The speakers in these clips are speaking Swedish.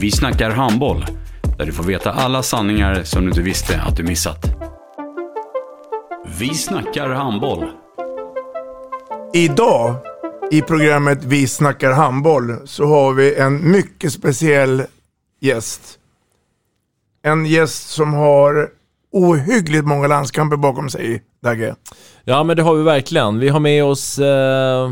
Vi snackar handboll, där du får veta alla sanningar som du inte visste att du missat. Vi snackar handboll. Idag i programmet Vi snackar handboll så har vi en mycket speciell gäst. En gäst som har ohyggligt många landskamper bakom sig, Dagge. Ja, men det har vi verkligen. Vi har med oss, eh,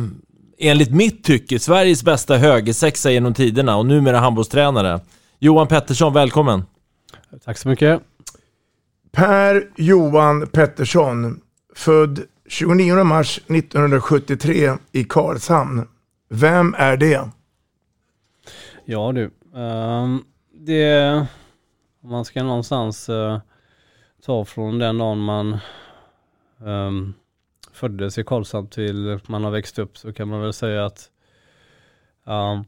enligt mitt tycke, Sveriges bästa högersexa genom tiderna och numera handbollstränare. Johan Pettersson, välkommen. Tack så mycket. Per Johan Pettersson, född 29 mars 1973 i Karlshamn. Vem är det? Ja du, um, det, om man ska någonstans uh, ta från den dagen man um, föddes i Karlshamn till man har växt upp så kan man väl säga att um,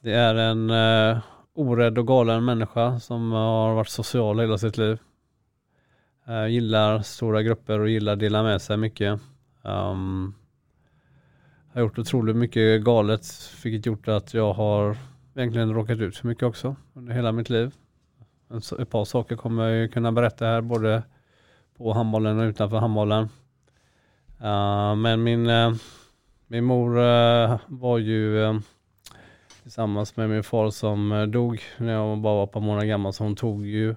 det är en uh, orädd och galen människa som har varit social hela sitt liv. Uh, gillar stora grupper och gillar att dela med sig mycket. Um, har gjort otroligt mycket galet, vilket gjort att jag har egentligen råkat ut för mycket också under hela mitt liv. Ett par saker kommer jag kunna berätta här, både på handbollen och utanför handbollen. Uh, men min, uh, min mor uh, var ju tillsammans med min far som dog när jag bara var ett par månader gammal, så hon tog ju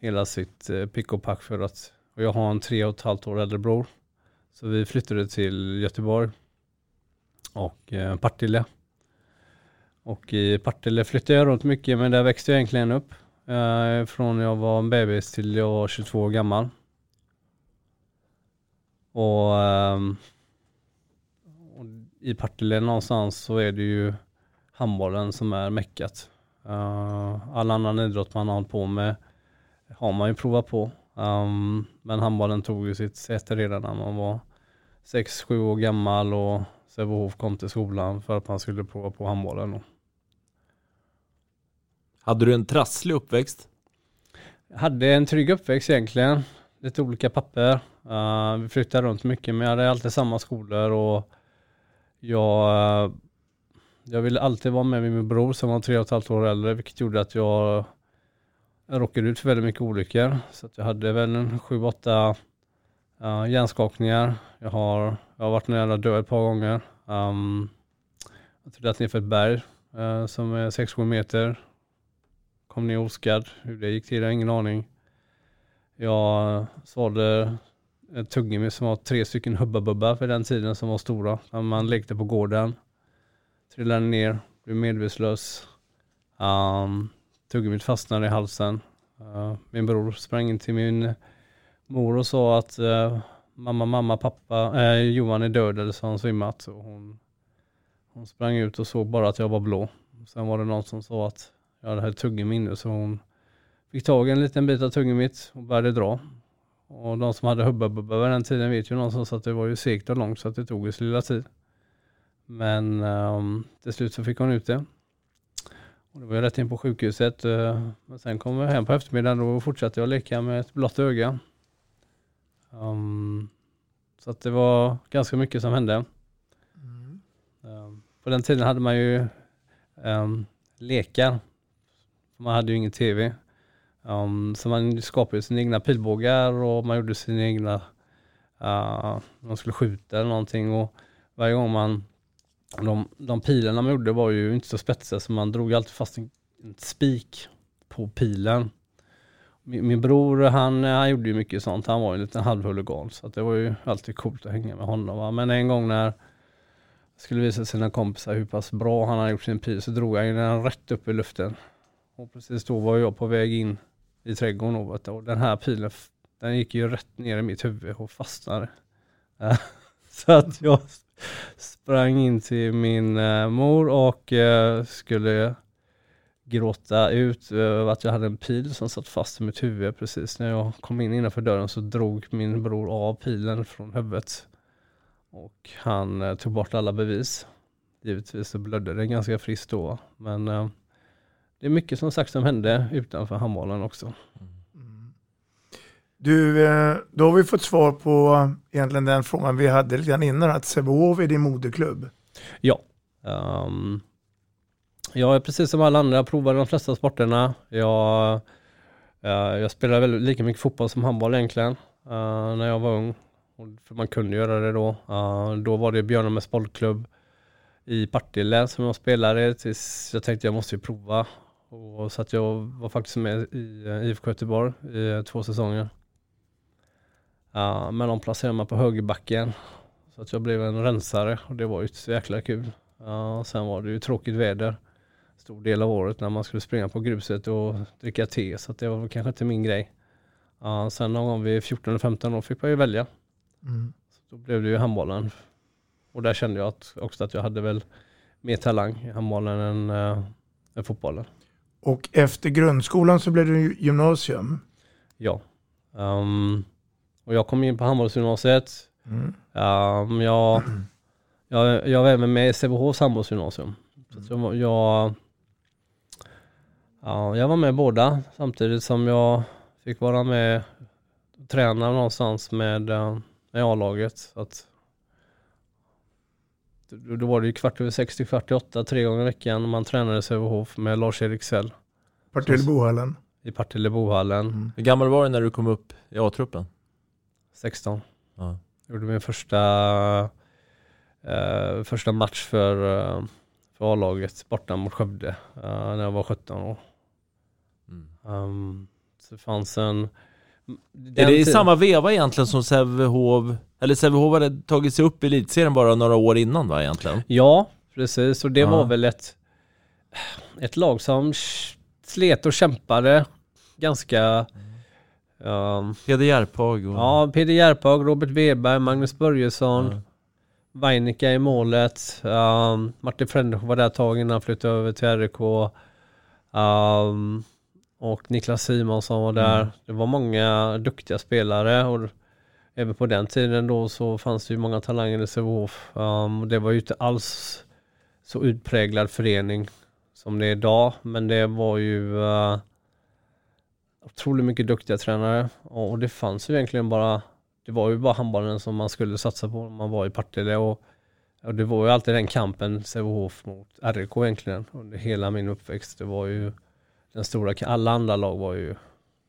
hela sitt pick och pack för att, och jag har en tre och ett halvt år äldre bror. Så vi flyttade till Göteborg och Partille. Och i Partille flyttade jag runt mycket men där växte jag egentligen upp. Från jag var en bebis till jag var 22 år gammal. Och, eh, och i Partille någonstans så är det ju handbollen som är meckat. Uh, all annan idrott man har hållit på med har man ju provat på. Um, men handbollen tog ju sitt säte redan när man var 6-7 år gammal och Sävehof kom till skolan för att man skulle prova på handbollen. Hade du en trasslig uppväxt? Jag hade en trygg uppväxt egentligen. Lite olika papper. Uh, vi flyttade runt mycket men jag hade alltid samma skolor och jag, uh, jag ville alltid vara med min bror som var tre och ett halvt år äldre vilket gjorde att jag, jag råkade ut för väldigt mycket olyckor. Så att jag hade väl en sju, åtta uh, hjärnskakningar. Jag har, jag har varit nära död ett par gånger. Um, jag trillade ner för ett berg uh, som är 6-7 meter. Kom ner oskadd. Hur det gick till jag har ingen aning. Jag sålde ett tuggummi som var tre stycken Hubba Bubba för den tiden som var stora. Man lekte på gården. Trillade ner, blev medvetslös. Um, tuggummit fastnade i halsen. Uh, min bror sprang in till min mor och sa att uh, mamma, mamma, pappa, uh, Johan är död eller så har han svimmat. Och hon, hon sprang ut och såg bara att jag var blå. Sen var det någon som sa att jag hade tuggummi inne så hon fick tag i en liten bit av tuggummit och började dra. Och de som hade Hubba Bubba vid den tiden vet ju någonstans att det var ju segt och långt så att det tog ju sin lilla tid. Men um, till slut så fick hon ut det. Och det var ju rätt in på sjukhuset. Uh, men sen kom jag hem på eftermiddagen och fortsatte jag leka med ett blått öga. Um, så att det var ganska mycket som hände. Mm. Um, på den tiden hade man ju um, lekar. Man hade ju ingen tv. Um, så man skapade sina egna pilbågar och man gjorde sina egna, uh, man skulle skjuta eller någonting och varje gång man, de, de pilarna man gjorde var ju inte så spetsiga så man drog alltid fast en, en spik på pilen. Min, min bror han, eh, han gjorde ju mycket sånt, han var ju en liten halvhuligan så att det var ju alltid coolt att hänga med honom. Va? Men en gång när jag skulle visa sina kompisar hur pass bra han hade gjort sin pil så drog jag den rätt upp i luften. Och precis då var jag på väg in i trädgården och, vet och den här pilen den gick ju rätt ner i mitt huvud och fastnade. Eh, så att jag sprang in till min eh, mor och eh, skulle gråta ut över att jag hade en pil som satt fast i mitt huvud. Precis när jag kom in innanför dörren så drog min bror av pilen från huvudet. Och han tog bort alla bevis. Givetvis så blödde det ganska friskt då. Men det är mycket som sagt som hände utanför handbollen också. Du, eh, då har vi fått svar på egentligen den frågan vi hade lite grann innan, att Sävehof är din moderklubb. Ja. Um, jag är precis som alla andra, jag provade de flesta sporterna. Jag, uh, jag spelade väldigt, lika mycket fotboll som handboll egentligen, uh, när jag var ung. För man kunde göra det då. Uh, då var det Björnarmäs bollklubb i Partille som jag spelade tills jag tänkte jag måste ju prova. Och så att jag var faktiskt med i IFK Göteborg i två säsonger. Ja, men de placerade mig på högerbacken. Så att jag blev en rensare och det var ju så jäkla kul. Ja, sen var det ju tråkigt väder stor del av året när man skulle springa på gruset och dricka te så att det var kanske inte min grej. Ja, sen någon gång vid 14-15 år fick man ju välja. Mm. Så då blev det ju handbollen. Och där kände jag att, också att jag hade väl mer talang i handbollen än, äh, än fotbollen. Och efter grundskolan så blev det gymnasium? Ja. Um, och jag kom in på handbollsgymnasiet. Mm. Um, jag, jag, jag var även med i Sävehofs handbollsgymnasium. Mm. Så jag, jag, ja, jag var med båda samtidigt som jag fick vara med och träna någonstans med, uh, med A-laget. Då var det ju kvart över sex till kvart i åtta, tre gånger i veckan. Man tränade Sävehof med Lars-Erik Sell. Partillebohallen? I Partillebohallen. Mm. Hur gammal var du när du kom upp i A-truppen? 16. Ja. Jag gjorde min första, eh, första match för, eh, för A-laget borta mot Skövde eh, när jag var 17 år. Mm. Um, så det fanns en... Är det i samma veva egentligen som Sävehof, eller Sävehof hade tagit sig upp i elitserien bara några år innan va egentligen? Ja, precis och det ja. var väl ett, ett lag som slet och kämpade ganska Um, Peder Järphag. Och... Ja, Peder Järphag, Robert Weberg, Magnus Börjesson. Mm. Weinicka i målet. Um, Martin Frändesjö var där ett tag innan han flyttade över till RIK. Um, och Niklas Simonsson var där. Mm. Det var många duktiga spelare. Och även på den tiden då så fanns det ju många talanger i Sävehof. Um, det var ju inte alls så utpräglad förening som det är idag. Men det var ju uh, otroligt mycket duktiga tränare och det fanns ju egentligen bara, det var ju bara handbollen som man skulle satsa på när man var i Partille och, och det var ju alltid den kampen Sävehof mot RIK egentligen under hela min uppväxt. Det var ju den stora, alla andra lag var ju,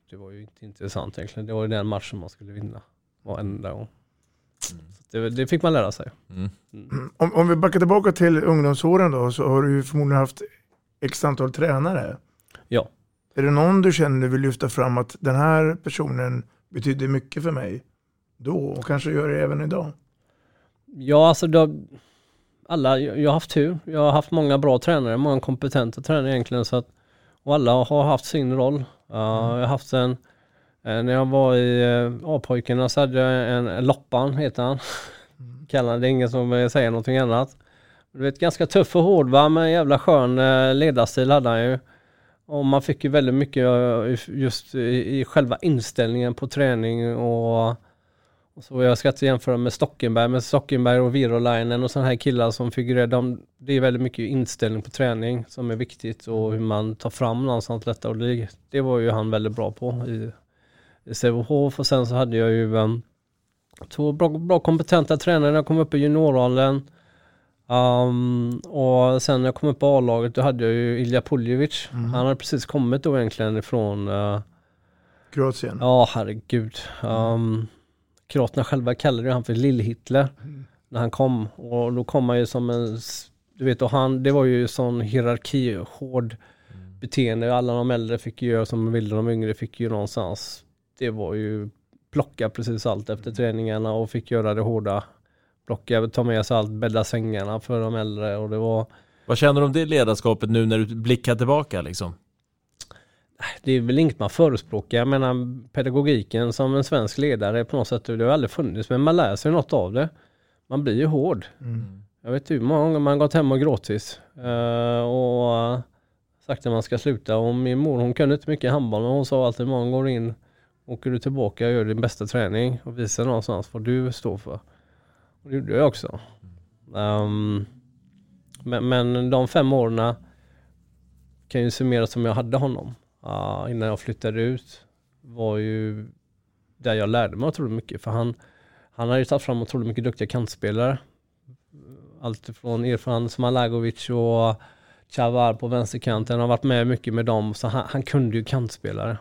det var ju inte intressant egentligen. Det var ju den matchen man skulle vinna varenda gång. Mm. Det, det, fick man lära sig. Mm. Mm. Om, om, vi backar tillbaka till ungdomsåren då så har du förmodligen haft x antal tränare. Ja. Är det någon du känner du vill lyfta fram att den här personen betyder mycket för mig då och kanske gör det även idag? Ja, alltså då, alla, jag har haft tur. Jag har haft många bra tränare, många kompetenta tränare egentligen. Så att, och alla har haft sin roll. Uh, Jag har haft en, uh, när jag var i uh, A-pojkarna så hade jag en, Loppan, heter han. Mm. Kallar det är ingen som säger någonting annat. Du vet, ganska tuff och hård va, men jävla skön ledarstil hade han ju. Och man fick ju väldigt mycket eh, just i, i själva inställningen på träning och, och, så. Jag ska inte jämföra med Stockenberg, men Stockenberg och Virolainen och sådana här killar som figurerar, de, det är väldigt mycket inställning på träning som är viktigt och hur man tar fram någonstans detta och det, det var ju han väldigt bra på i, i Sävehof och sen så hade jag ju um, två bra, bra kompetenta tränare när jag kom upp i junioråldern Um, och sen när jag kom upp på A-laget då hade jag ju Ilja Puljevic. Mm. Han hade precis kommit då egentligen ifrån uh, Kroatien? Ja, herregud. Um, Kroaterna själva kallade han för Lill-Hitler mm. när han kom. Och då kom han ju som en, du vet, och han, det var ju sån hierarki, hård beteende. Alla de äldre fick ju göra som de ville, de yngre fick ju någonstans. Det var ju plocka precis allt efter träningarna och fick göra det hårda. Plocka, ta med sig allt, bädda sängarna för de äldre och det var Vad känner du om det ledarskapet nu när du blickar tillbaka liksom? Det är väl inget man förespråkar. Jag menar pedagogiken som en svensk ledare på något sätt, det har aldrig funnits, men man lär sig något av det. Man blir ju hård. Jag vet hur många gånger man gått hem och gråtit eh, och uh, sagt att man ska sluta. Och min mor hon kunde inte mycket handboll, men hon sa alltid imorgon går in, åker du tillbaka och gör din bästa träning och visar någonstans vad du står för. Och det gjorde jag också. Um, men, men de fem åren kan ju summera som jag hade honom uh, innan jag flyttade ut var ju där jag lärde mig otroligt mycket. För han, han har ju tagit fram otroligt mycket duktiga kantspelare. Allt från Irfan Smalagovic och Chavar på vänsterkanten. Han har varit med mycket med dem. Så han, han kunde ju kantspelare.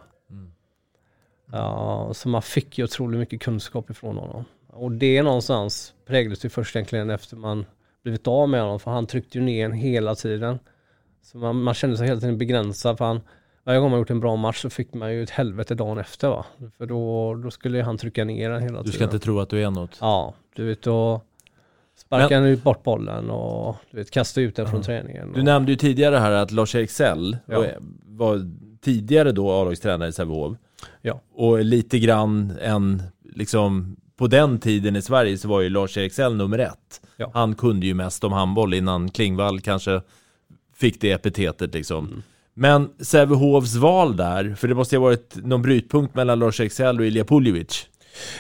Ja, så man fick ju otroligt mycket kunskap ifrån honom. Och det någonstans präglades ju först egentligen efter man blivit av med honom. För han tryckte ju ner en hela tiden. Så man, man kände sig hela tiden begränsad. För han, varje gång man gjort en bra match så fick man ju ett helvete dagen efter va. För då, då skulle han trycka ner den hela tiden. Du ska inte tro att du är något. Ja, du vet då sparkar han ut bort bollen och du vet, kastar ut den från träningen. Du nämnde ju tidigare här att Lars-Erik Sell Ja. var- var tidigare då A-lagstränare i Sävehof. Ja. Och lite grann en, liksom, på den tiden i Sverige så var ju Lars-Erik Sell nummer ett. Ja. Han kunde ju mest om handboll innan Klingvall kanske fick det epitetet liksom. Mm. Men Sävehofs val där, för det måste ju ha varit någon brytpunkt mellan Lars-Erik Sell och Ilja Puljevic.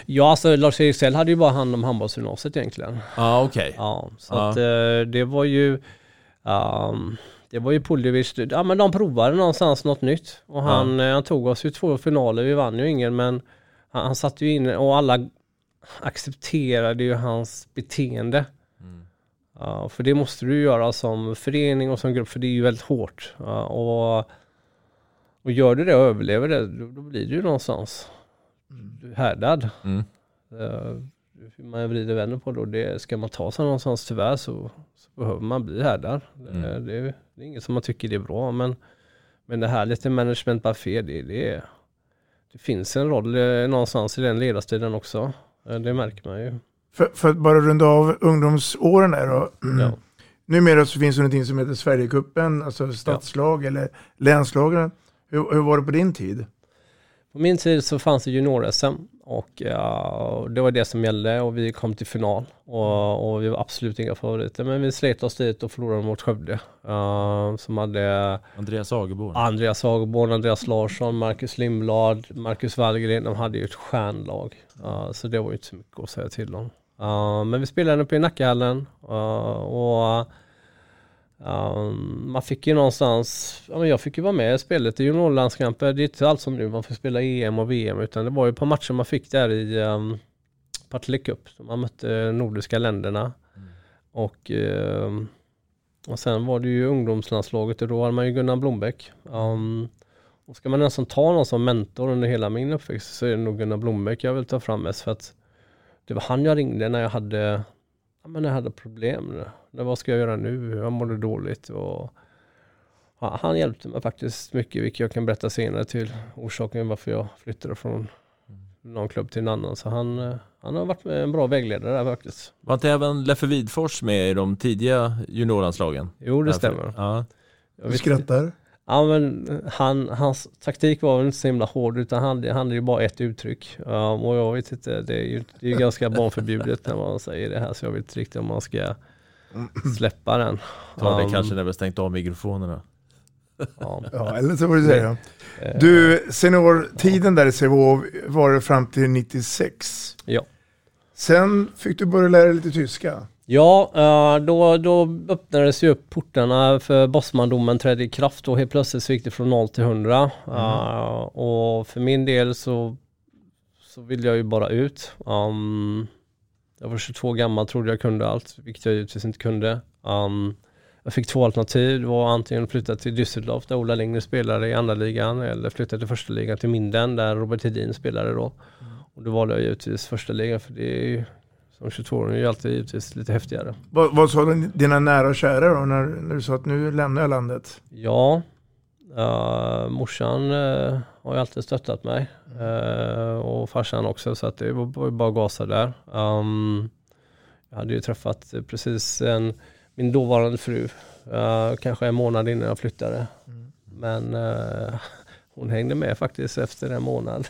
Ja, alltså Lars-Erik Sell hade ju bara hand om handbollsgymnasiet egentligen. Ja, okej. Ja, så Ja. att eh, det var ju ehm, det var ju Puljevic, ja men de provade någonstans något nytt och han, eh, han tog oss ju två finaler, vi vann ju ingen men han, han satt ju in och alla accepterade ju hans beteende. För det måste du göra som förening och som grupp för det är ju väldigt hårt. Ja, och, och gör du det och överlever det då, då blir du ju någonstans du är härdad. Mm. Eh, hur man vrider vänder på det och det ska man ta sig någonstans tyvärr så, så behöver man bli härdad. Mm. Det, är, det är inget som man tycker det är bra men, men det här lite management buffé det, det, det finns en roll eh, någonstans i den ledarstilen också. Eh, Det märker man ju. För, för att bara runda av ungdomsåren där då. Ja. Numera så finns det någonting som heter Sverigecupen, alltså stadslag eller länslagen. Hur, hur var det på din tid? På min tid så fanns det junior-SM och ja, det var det som gällde och vi kom till final och, och vi var absolut inga favoriter men vi slet oss dit och förlorade mot Skövde eh, som hade Andreas Agerborn. Andreas Hagerborn, Andreas Larsson, Marcus Lindblad, Marcus Wallgren, de hade ju ett stjärnlag. Uh, så det var ju inte så mycket att säga till om. Uh, men vi spelade uppe i Nackahallen uh, och um, man fick ju någonstans, ja, men jag fick ju vara med i spelet i juniorlandskamper. Det är inte allt som nu, man får spela EM och VM utan det var ju på matcher man fick där i um, Partille Cup. Man mötte nordiska länderna. Och ehm, och sen var det ju ungdomslandslaget och då hade man ju Gunnar Blombeck. Um, och ska man nästan ta någon som mentor under hela min uppväxt så är det nog Gunnar Blombeck jag vill ta fram mest för att det var han jag ringde när jag hade, ja, men när jag hade problem. När, vad ska jag göra nu? Jag mådde dåligt. Och, ja, han hjälpte mig faktiskt mycket, vilket jag kan berätta senare till orsaken varför jag flyttade från någon klubb till en annan. Så han, eh, han har varit en bra vägledare där faktiskt. Var inte även Leffe Widfors med i de tidiga juniorlandslagen? Jo, det Därför- stämmer. Ja. Du skrattar. Ja men han, hans taktik var väl inte så himla hård utan han, han hade ju bara ett uttryck. Um, och jag vet inte, det är ju, det är ju ganska barnförbjudet när man säger det här så jag vet inte riktigt om man ska släppa den. Ta det Um, kanske när vi stängt av mikrofonerna. Ja. Ja, eller så får du säga. Du, seniortiden där i Sävehof var det fram till 96. Ja. Sen fick du börja lära dig lite tyska. Ja, eh, då, då öppnades ju upp portarna för Bosmandomen trädde i kraft och helt plötsligt så gick det från 0 till 100. Eh, och för min del så, så ville jag ju bara ut. Um, jag var 22 gammal, trodde jag kunde allt, vilket jag givetvis inte kunde. Um, jag fick två alternativ, det var antingen flytta till Düsseldorf där Ola Lindgren spelade i andra ligan eller flytta till första ligan till Minden där Robert Hedin spelade då. Och då valde jag givetvis första ligan för det är ju som 22-åring är ju alltid givetvis lite häftigare. Vad, vad sa dina nära och kära då när, när du sa att nu lämnar jag landet? Ja, Uh, morsan uh, har ju alltid stöttat mig uh, och farsan också så att det var bara att gasa där. Um, jag hade ju träffat precis en, min dåvarande fru, uh, kanske en månad innan jag flyttade. Mm. Men hon hängde med faktiskt efter en månad.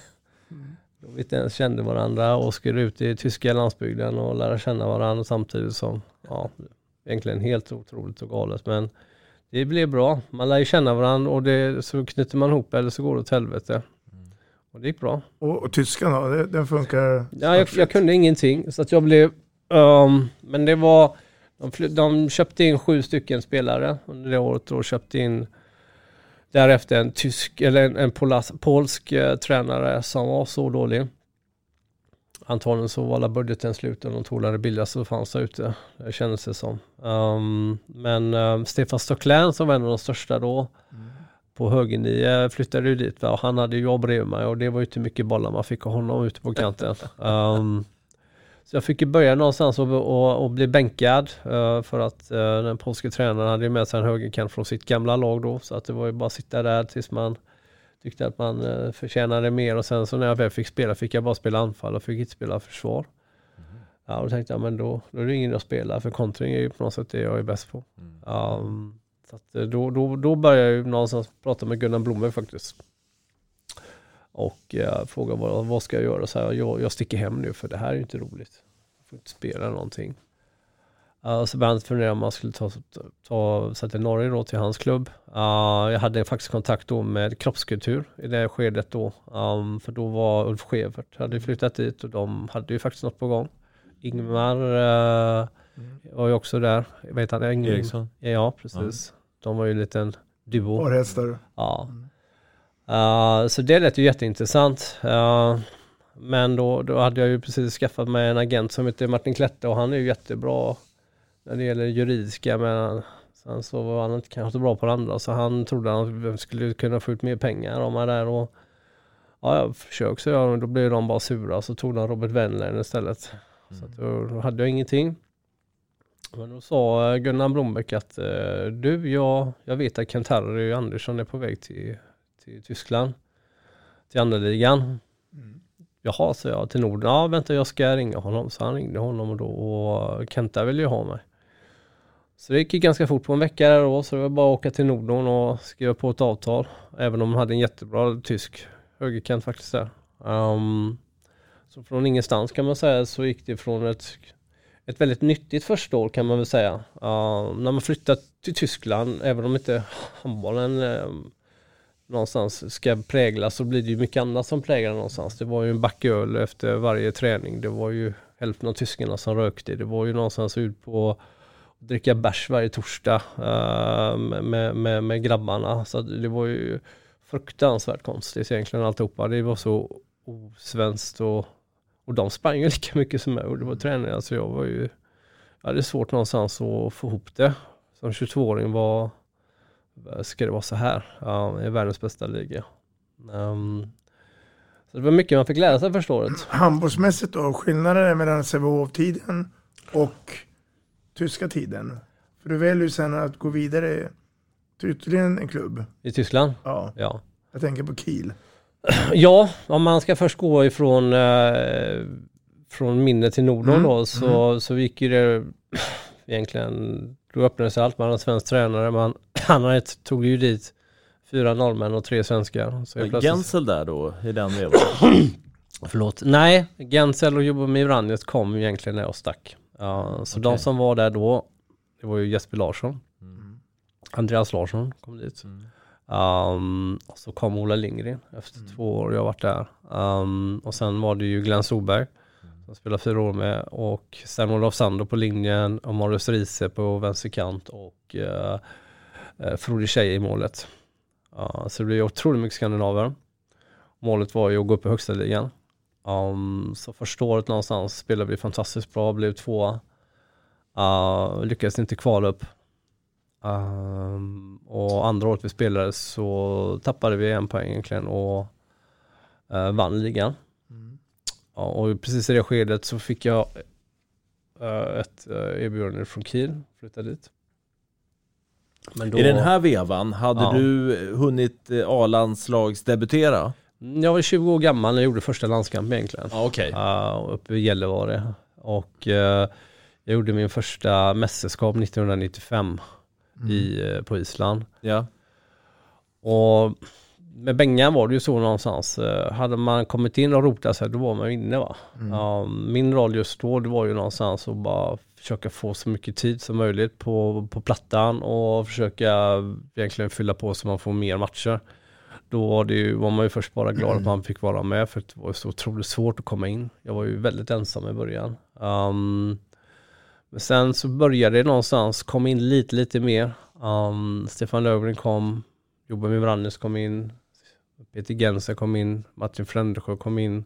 Då vi inte ens kände varandra och skulle ut i tyska landsbygden och lära känna varandra samtidigt som, ja, egentligen helt otroligt och galet. Men det blev bra. Man lär ju känna varandra och det, så knyter man ihop eller så går det åt helvete. Mm. Och det gick bra. Och, och tyskan då? Det, den funkar? Ja, jag, jag, kunde ingenting. Så att jag blev... Um, men det var... De, de, köpte in sju stycken spelare under det året och köpte in därefter en tysk, eller en, en polas, polsk uh, tränare som var så dålig. Antagligen så var alla budgeten slut och de tog det billigaste som fanns där ute. Det kändes det som. Um, men um, Stefan Stocklin som var en av de största då mm. på högernio flyttade ju dit va? och han hade ju jag bredvid mig och det var ju inte mycket bollar man fick av honom ute på kanten. Um, så jag fick ju börja någonstans och, och, och bli bänkad uh, för att uh, den polske tränaren hade med sig en högerkant från sitt gamla lag då så att det var ju bara att sitta där tills man Tyckte att man eh, förtjänade mer och sen så när jag väl fick spela fick jag bara spela anfall och fick inte spela försvar. Mm. Ja, då tänkte jag men då, då är det ingen att spela för kontring är ju på något sätt det jag är bäst på. Mm. Um, så att då, då, då började jag ju någonstans prata med Gunnar Blomberg faktiskt. Och uh, fråga vad, vad ska jag göra? Så här, jag, jag sticker hem nu för det här är inte roligt. Jag får inte spela någonting. Uh, så började han fundera om man skulle ta, ta sig till Norge då till hans klubb. Uh, jag hade faktiskt kontakt då med kroppskultur i det skedet då. Um, för då var Ulf Skevert hade flyttat dit och de hade ju faktiskt något på gång. Ingmar uh, mm. var ju också där. Jag vet han, Eriksson? Ja, precis. Ja. De var ju en liten duo. Och hästar. Ja. Uh, så det lät ju jätteintressant. Uh, men då, då hade jag ju precis skaffat mig en agent som heter Martin Klette och han är ju jättebra när det gäller juridiska men sen så var han inte kanske så bra på det andra så han trodde att han skulle kunna få ut mer pengar om han där och ja, jag försökte så jag, då blev de bara sura så tog de Robert Wendler istället. Mm. Så då, då, hade jag ingenting. Men då sa Gunnar Blombeck att eh, du, jag, jag vet att Kent-Harry Andersson är på väg till, till Tyskland, till andra ligan. Jaha, sa jag till Norden. Ja, vänta jag ska ringa honom. Så han ringde honom och då och Kenta ville ju ha mig. Så det gick ganska fort på en vecka där då, så det var bara att åka till Norden och skriva på ett avtal. Även om de hade en jättebra tysk högerkant faktiskt där. Um, så från ingenstans kan man säga så gick det från ett, ett väldigt nyttigt första år kan man väl säga. Uh, när man flyttade till Tyskland, även om inte handbollen um, någonstans ska präglas så blir det ju mycket annat som präglar någonstans. Det var ju en back öl efter varje träning. Det var ju hälften av tyskarna som rökte. Det var ju någonstans ut på att dricka bärs varje torsdag uh, med, med, med grabbarna. Så det var ju fruktansvärt konstigt egentligen alltihopa. Det var så osvenskt och, och de sprang ju lika mycket som mig och det var så jag var ju, jag hade svårt någonstans att få ihop det. Som 22-åring var, ska det vara så här? Ja, i världens bästa liga. Um, så det var mycket man fick lära sig första året. Handbollsmässigt då, skillnaden mellan Sävehof-tiden och tyska tiden? För du väljer ju sen att gå vidare till ytterligare en klubb. I Tyskland? Ja. ja. Jag tänker på Kiel. Ja, om man ska först gå ifrån eh, från minne till Norden mm. då så, mm. så gick ju det egentligen, då öppnades allt. Man hade en svensk tränare, man, han tog ju dit fyra norrmän och tre svenskar. Så plötsligt... Gensel där då, i den vevan? Förlåt, nej, Gensel och Jobomir Vranjes kom egentligen när jag stack. Uh, så okay. de som var där då, det var ju Jesper Larsson. Mm. Andreas Larsson kom dit. Mm. Um, och så kom Ola Lindgren efter mm. två år jag varit där. Um, och sen var det ju Glenn Soberg som spelade fyra år med och sen Olof Sando på linjen och Marius Riese på vänsterkant och eh, eh Frode Tjej i målet. Ja, så det blev otroligt mycket skandinaver. Målet var ju att gå upp i högsta ligan. Um, så första året någonstans spelade vi fantastiskt bra, blev tvåa. Uh, lyckades inte kvala upp. Um, och andra året vi spelade så tappade vi en poäng egentligen och uh, vann ligan. Mm. Ja, och precis i det skedet så fick jag uh, ett uh, erbjudande från Kiel, flytta dit. Då, I den här vevan, hade Ja. du hunnit eh, A-landslagsdebutera? Jag var 20 år gammal när jag gjorde första landskamp egentligen. Ja, okej. Ja, uppe i Gällivare. Och eh, jag gjorde min första mästerskap 1995 i, eh, på Island. Ja. Och med Bengan var det ju så någonstans. eh, Hade man kommit in och rotat sig då var man inne va. Ja, min roll just då det var ju någonstans att bara försöka få så mycket tid som möjligt på, på plattan och försöka egentligen fylla på så man får mer matcher. Då var, det ju, var man ju först bara glad att man fick vara med för det var så otroligt svårt att komma in. Jag var ju väldigt ensam i början. Um, men sen så började det någonstans komma in lite, lite mer. Um, Stefan Löfgren kom, Jobbomir Brannes kom in, Peter Genser kom in, Martin Frändesjö kom in.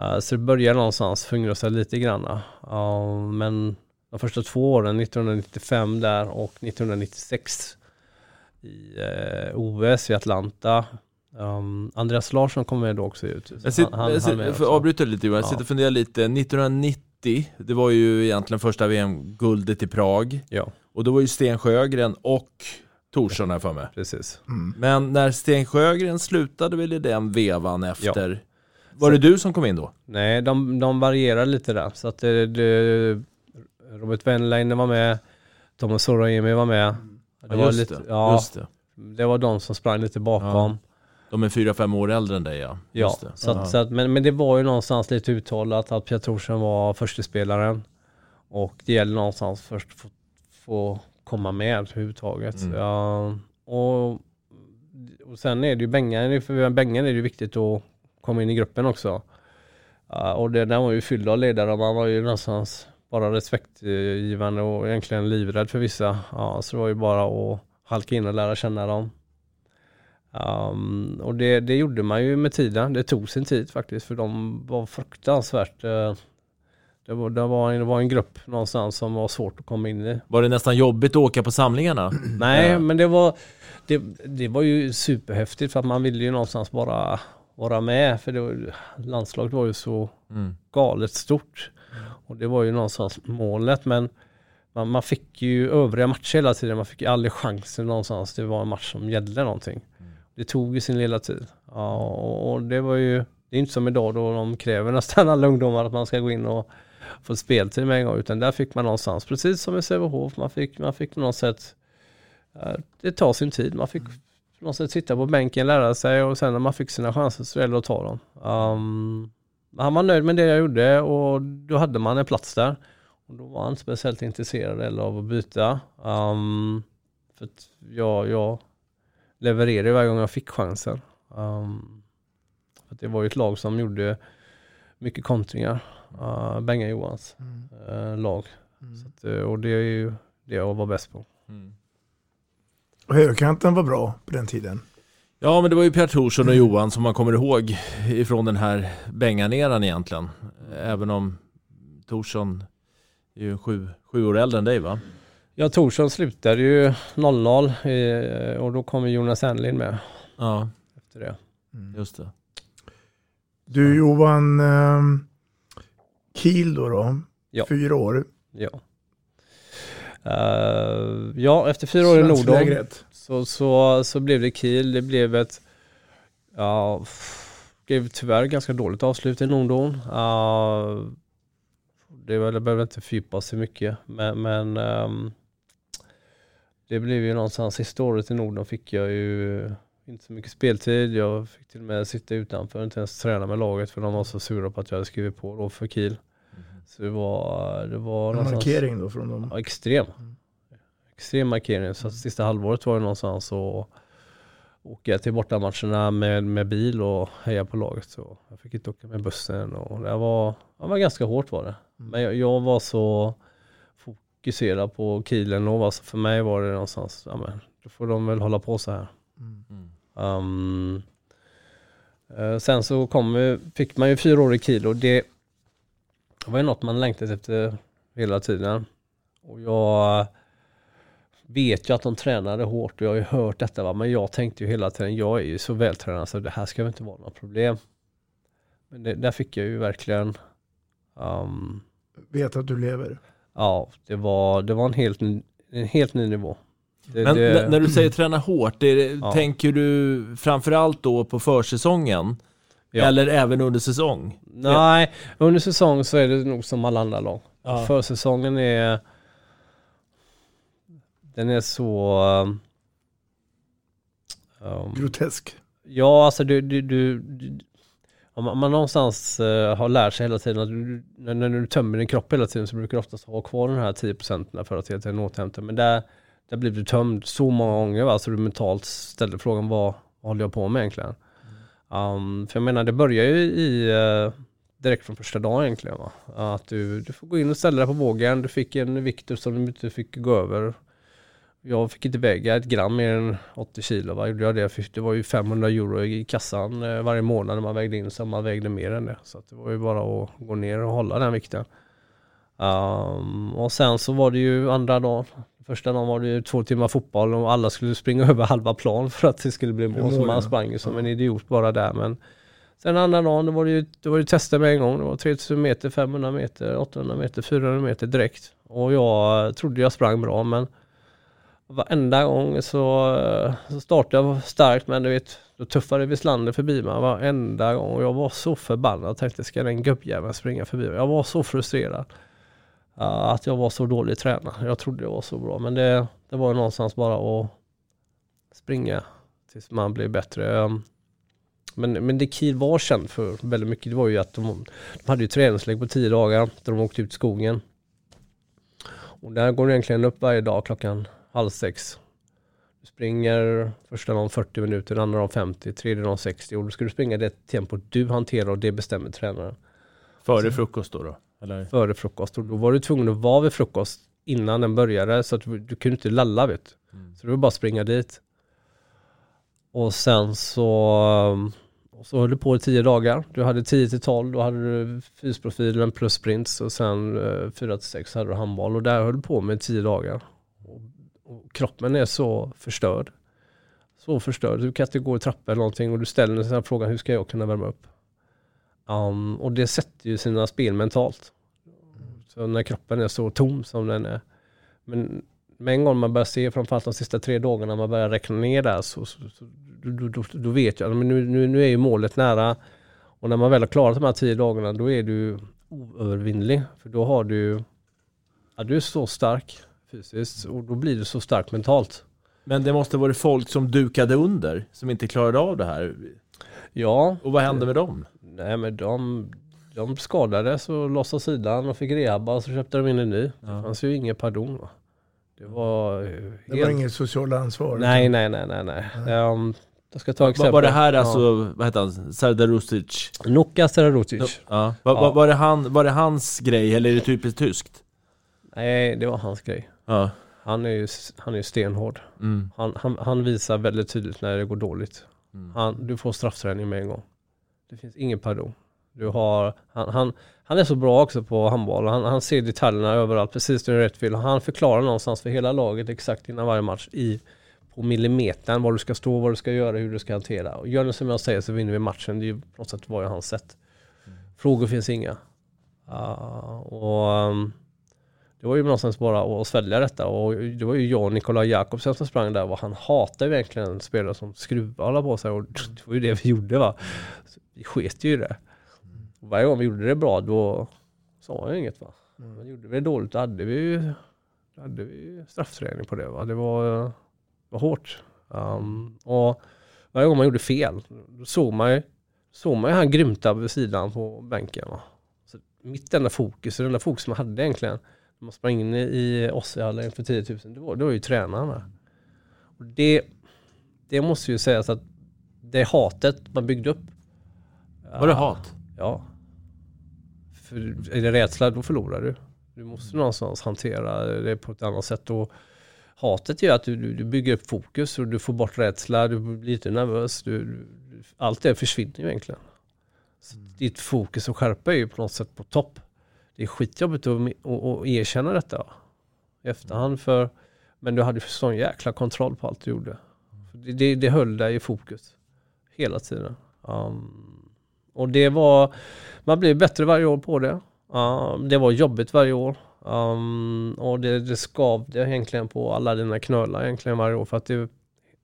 Uh, så det började någonstans fungra sig lite grann. Uh, men de första två åren, 1995 där och 1996 i uh, OS i Atlanta. Um, Andreas Larsson kom med då också ut. Jag sitter, Han- han- jag sitter, också. får avbryta lite Johan, jag Ja. sitter och funderar lite. 1990, det var ju egentligen första VM-guldet i Prag. Ja. Och då var ju Sten Sjögren och Thorsson här för mig. Precis. Men när Sten Sjögren slutade väl i den vevan efter, var det du som kom in då? Nej, de, de varierar lite där. Så att det, det, Robert Wenlainer var med, Thomas Sorajemi var med. Det Ja, var just lite, det, Ja, just det. det var de som sprang lite bakom. De är fyra, fem år äldre än dig ja. Ja, Just det. så Ja. att, så att, men, men det var ju någonstans lite uttalat att Pierre Thorsson var första spelaren Och det gäller någonstans först att få, få komma med överhuvudtaget. Mm. Ja, och, och sen är det ju Bengan, för Bengan är det ju viktigt att komma in i gruppen också. Ja, och det, den var ju fylld av ledare och man var ju någonstans bara respektgivande och egentligen livrädd för vissa. Ja, så det var ju bara att halka in och lära känna dem. Um, och det, det gjorde man ju med tiden. Det tog sin tid faktiskt för de var fruktansvärt eh, det var, det, var en, det var en grupp någonstans som var svårt att komma in i. Var det nästan jobbigt att åka på samlingarna? Nej, men det var, det, det var ju superhäftigt för att man ville ju någonstans bara vara med. För det var, landslaget var ju så Mm. galet stort. Och det var ju någonstans målet. Men man, man fick ju övriga matcher hela tiden. Man fick ju aldrig chansen någonstans. Det var en match som gällde någonting. Det tog ju sin lilla tid. Ja, och det var ju, det är inte som idag då de kräver nästan alla ungdomar att man ska gå in och få speltid med en gång. Utan där fick man någonstans, precis som i Sävehof, man fick, man fick på något sätt, det tar sin tid. Man fick på något sätt sitta på bänken, lära sig och sen när man fick sina chanser så gällde det att ta dem. Um, han var nöjd med det jag gjorde och då hade man en plats där. Och då var han inte speciellt intresserad eller av att byta. Um, för att jag, jag levererade varje gång jag fick chansen. Um, för att det var ju ett lag som gjorde mycket kontringar. Uh, Benga Johans eh, lag. Så att, eh, och det är ju det jag var bäst på. Och högerkanten var bra på den tiden. Ja, men det var ju Pierre Thorsson och Johan som man kommer ihåg ifrån den här Bengan-eran egentligen. Även om Thorsson är ju sju, sju år äldre än dig va? Ja, Torsson slutade ju 00 eh, och då kom Jonas Enlin med Ja, efter det. just det. Du Johan, eh, Kiel då, då Ja. fyra år. Ja. Eh, ja, efter fyra år i Nordom så, så, så blev det Kiel. Det blev ett, ja, blev tyvärr ganska dåligt avslut i Nordom. Uh, det var- det behöver inte fördjupa sig mycket, men, men ehm, det blev ju någonstans sista året i Norden fick jag ju inte så mycket speltid. Jag fick till och med sitta utanför, inte ens träna med laget för de var så sura på att jag hade skrivit på då för Kiel. Så det var, det var En markering då från dem. Ja, extrem. Extrem markering. Så att sista halvåret var det någonstans att åka till bortamatcherna med, med bil och heja på laget. Så jag fick inte åka med bussen och det var, det var ganska hårt var det. Men jag, jag var så fokuserad på Kielen och alltså för mig var det någonstans, ja men då får de väl hålla på så här. Um, eh, sen så kom, vi- fick man ju fyra år i Kiel och det var ju något man längtat efter hela tiden. Och jag vet ju att de tränade hårt och jag har ju hört detta va? men jag tänkte ju hela tiden, jag är ju så vältränad så det här ska väl inte vara något problem. Men det, där fick jag ju verkligen, um, Vet att du lever. ja det var, det var en helt, en helt ny nivå. Det, Men det, när du säger träna hårt, det, Ja. tänker du framförallt då på försäsongen? Ja. Eller även under säsong? Nej, under säsong så är det nog som alla andra lag. Ja. Försäsongen är... Den är så... um, Grotesk. Ja, alltså du, du, du, du om man, man någonstans eh, har lärt sig hela tiden att du, när, när du tömmer din kropp hela tiden så brukar du oftast ha kvar den här 10 procenten för att hela tiden återhämta. Men där, där blev du tömd så många gånger va, så du mentalt ställde frågan vad, vad håller jag på med egentligen? Um, för jag menar det börjar ju i uh, direkt från första dagen egentligen va. Att du, du får gå in och ställa dig på vågen, du fick en vikt som du inte fick gå över. Jag fick inte väga ett gram mer än 80 kilo. Va? Gjorde jag det, det var ju 500 euro i kassan eh, varje månad när man vägde in så man vägde mer än det. Så att det var ju bara att gå ner och hålla den vikten. Um, och sen så var det ju andra dagen. Första dagen var det ju två timmar fotboll och alla skulle springa över halva plan för att det skulle bli mål. Så man sprang ju som en idiot bara där. Men sen andra dagen då var det ju, då var det tester med en gång. Det var 3000 meter, 500 meter, 800 meter, 400 meter direkt. Och jag trodde jag sprang bra men varenda gång så, så startade jag starkt men du vet, då tuffade Wislander förbi mig varenda gång. Och jag var så förbannad. Jag tänkte, ska den gubbjäveln springa förbi mig? Jag var så frustrerad. Att jag var så dålig tränare. Jag trodde jag var så bra. Men det, det var ju någonstans bara att springa tills man blev bättre. Um, Men, men det Kiel var känd för väldigt mycket, det var ju att de, de hade ju träningslägg på tio dagar där de åkte ut i skogen. Och där går du egentligen upp varje dag klockan halv sex. Du springer första dagen 40 minuter, andra dagen 50, tredje dagen 60 och då ska du springa det tempo du hanterar och det bestämmer tränaren. Före frukost då? då eller? Före frukost och då var du tvungen att vara vid frukost innan den började så att du, du kunde inte lalla vet du. Så det var bara att springa dit. Och sen så, och så höll du på i tio dagar. Du hade 10 till 12, då hade du fysprofilen plus sprints och sen uh, 4 till 6 hade du handboll och där höll du på med 10 dagar. Och, och kroppen är så förstörd. Så förstörd. Du kan inte gå i trappor eller någonting och du ställer dig den här frågan, hur ska jag kunna värma upp? Um, och det sätter ju sina spel mentalt. Så när kroppen är så tom som den är. Men med en gång man börjar se, framförallt de sista tre dagarna, man börjar räkna ner där så, så, så då, då, då vet jag, men nu, nu, nu är ju målet nära. Och när man väl har klarat de här tio dagarna då är du oövervinnlig. För då har du, ja, du är så stark fysiskt och då blir du så stark mentalt. Men det måste varit folk som dukade under, som inte klarade av det här. Ja. Och vad hände med dem? Nej men de, de skadades och lossade sidan och fick rehabba och så köpte de in en ny. Det fanns ju ingen pardon va. Det var... eh, Det var inget socialt ansvar. Nej, nej, nej, nej, nej. Um, jag ska ta Var, exempel. var det här Ja. alltså, vad heter han, Sardarusic? Nuka Serarutic. Ja. Var, var, var, det han, var det hans grej eller är det typiskt tyskt? Nej, det var hans grej. Ja. Han är ju, han är ju stenhård. Mm. Han, han, han visar väldigt tydligt när det går dåligt. Han, du får straffträning med en gång. Det finns ingen pardon. Du har, han, han, han är så bra också på handboll. Han, han ser detaljerna överallt, precis när du rätt vill. Han förklarar någonstans för hela laget exakt innan varje match i, på millimetern var du ska stå, vad du ska göra, hur du ska hantera. Och gör det som jag säger så vinner vi matchen. Det är ju på något sätt var ju hans sätt. Frågor finns inga. Ah, och um, det var ju någonstans bara att svälja detta och det var ju jag och Nikolaj Jakobsen som sprang där och han hatar ju egentligen spelare som skruvar på sig och det var ju det vi gjorde va. Så vi sket ju i det. Och varje gång vi gjorde det bra då sa jag inget va. Men gjorde vi det dåligt då hade vi då hade vi straffträning på det va. Det var, var hårt. Um, och varje gång man gjorde fel då såg man ju såg man ju han grymta vid sidan på bänken va. Så mitt enda fokus, och den enda fokus man hade egentligen när man sprang in i Ossehallen för 10 000, det var, det var ju tränarna. Och det, det måste ju sägas att det hatet man byggde upp. Var det hat? Ja. För är det rädsla, då förlorar du. Du måste någonstans hantera det på ett annat sätt. Och hatet gör att du, du, bygger upp fokus och du får bort rädsla, du blir lite nervös. Du, allt det försvinner ju egentligen. Så ditt fokus och skärpa är ju på något sätt på topp. Det är skitjobbigt att, att, erkänna detta i efterhand. För, men du hade sån jäkla kontroll på allt du gjorde. För Det, det, det höll dig i fokus hela tiden. Um, och det var, man blev bättre varje år på det. Um, det var jobbigt varje år. Um, och det, det skavde egentligen på alla dina knölar egentligen varje år. För att det,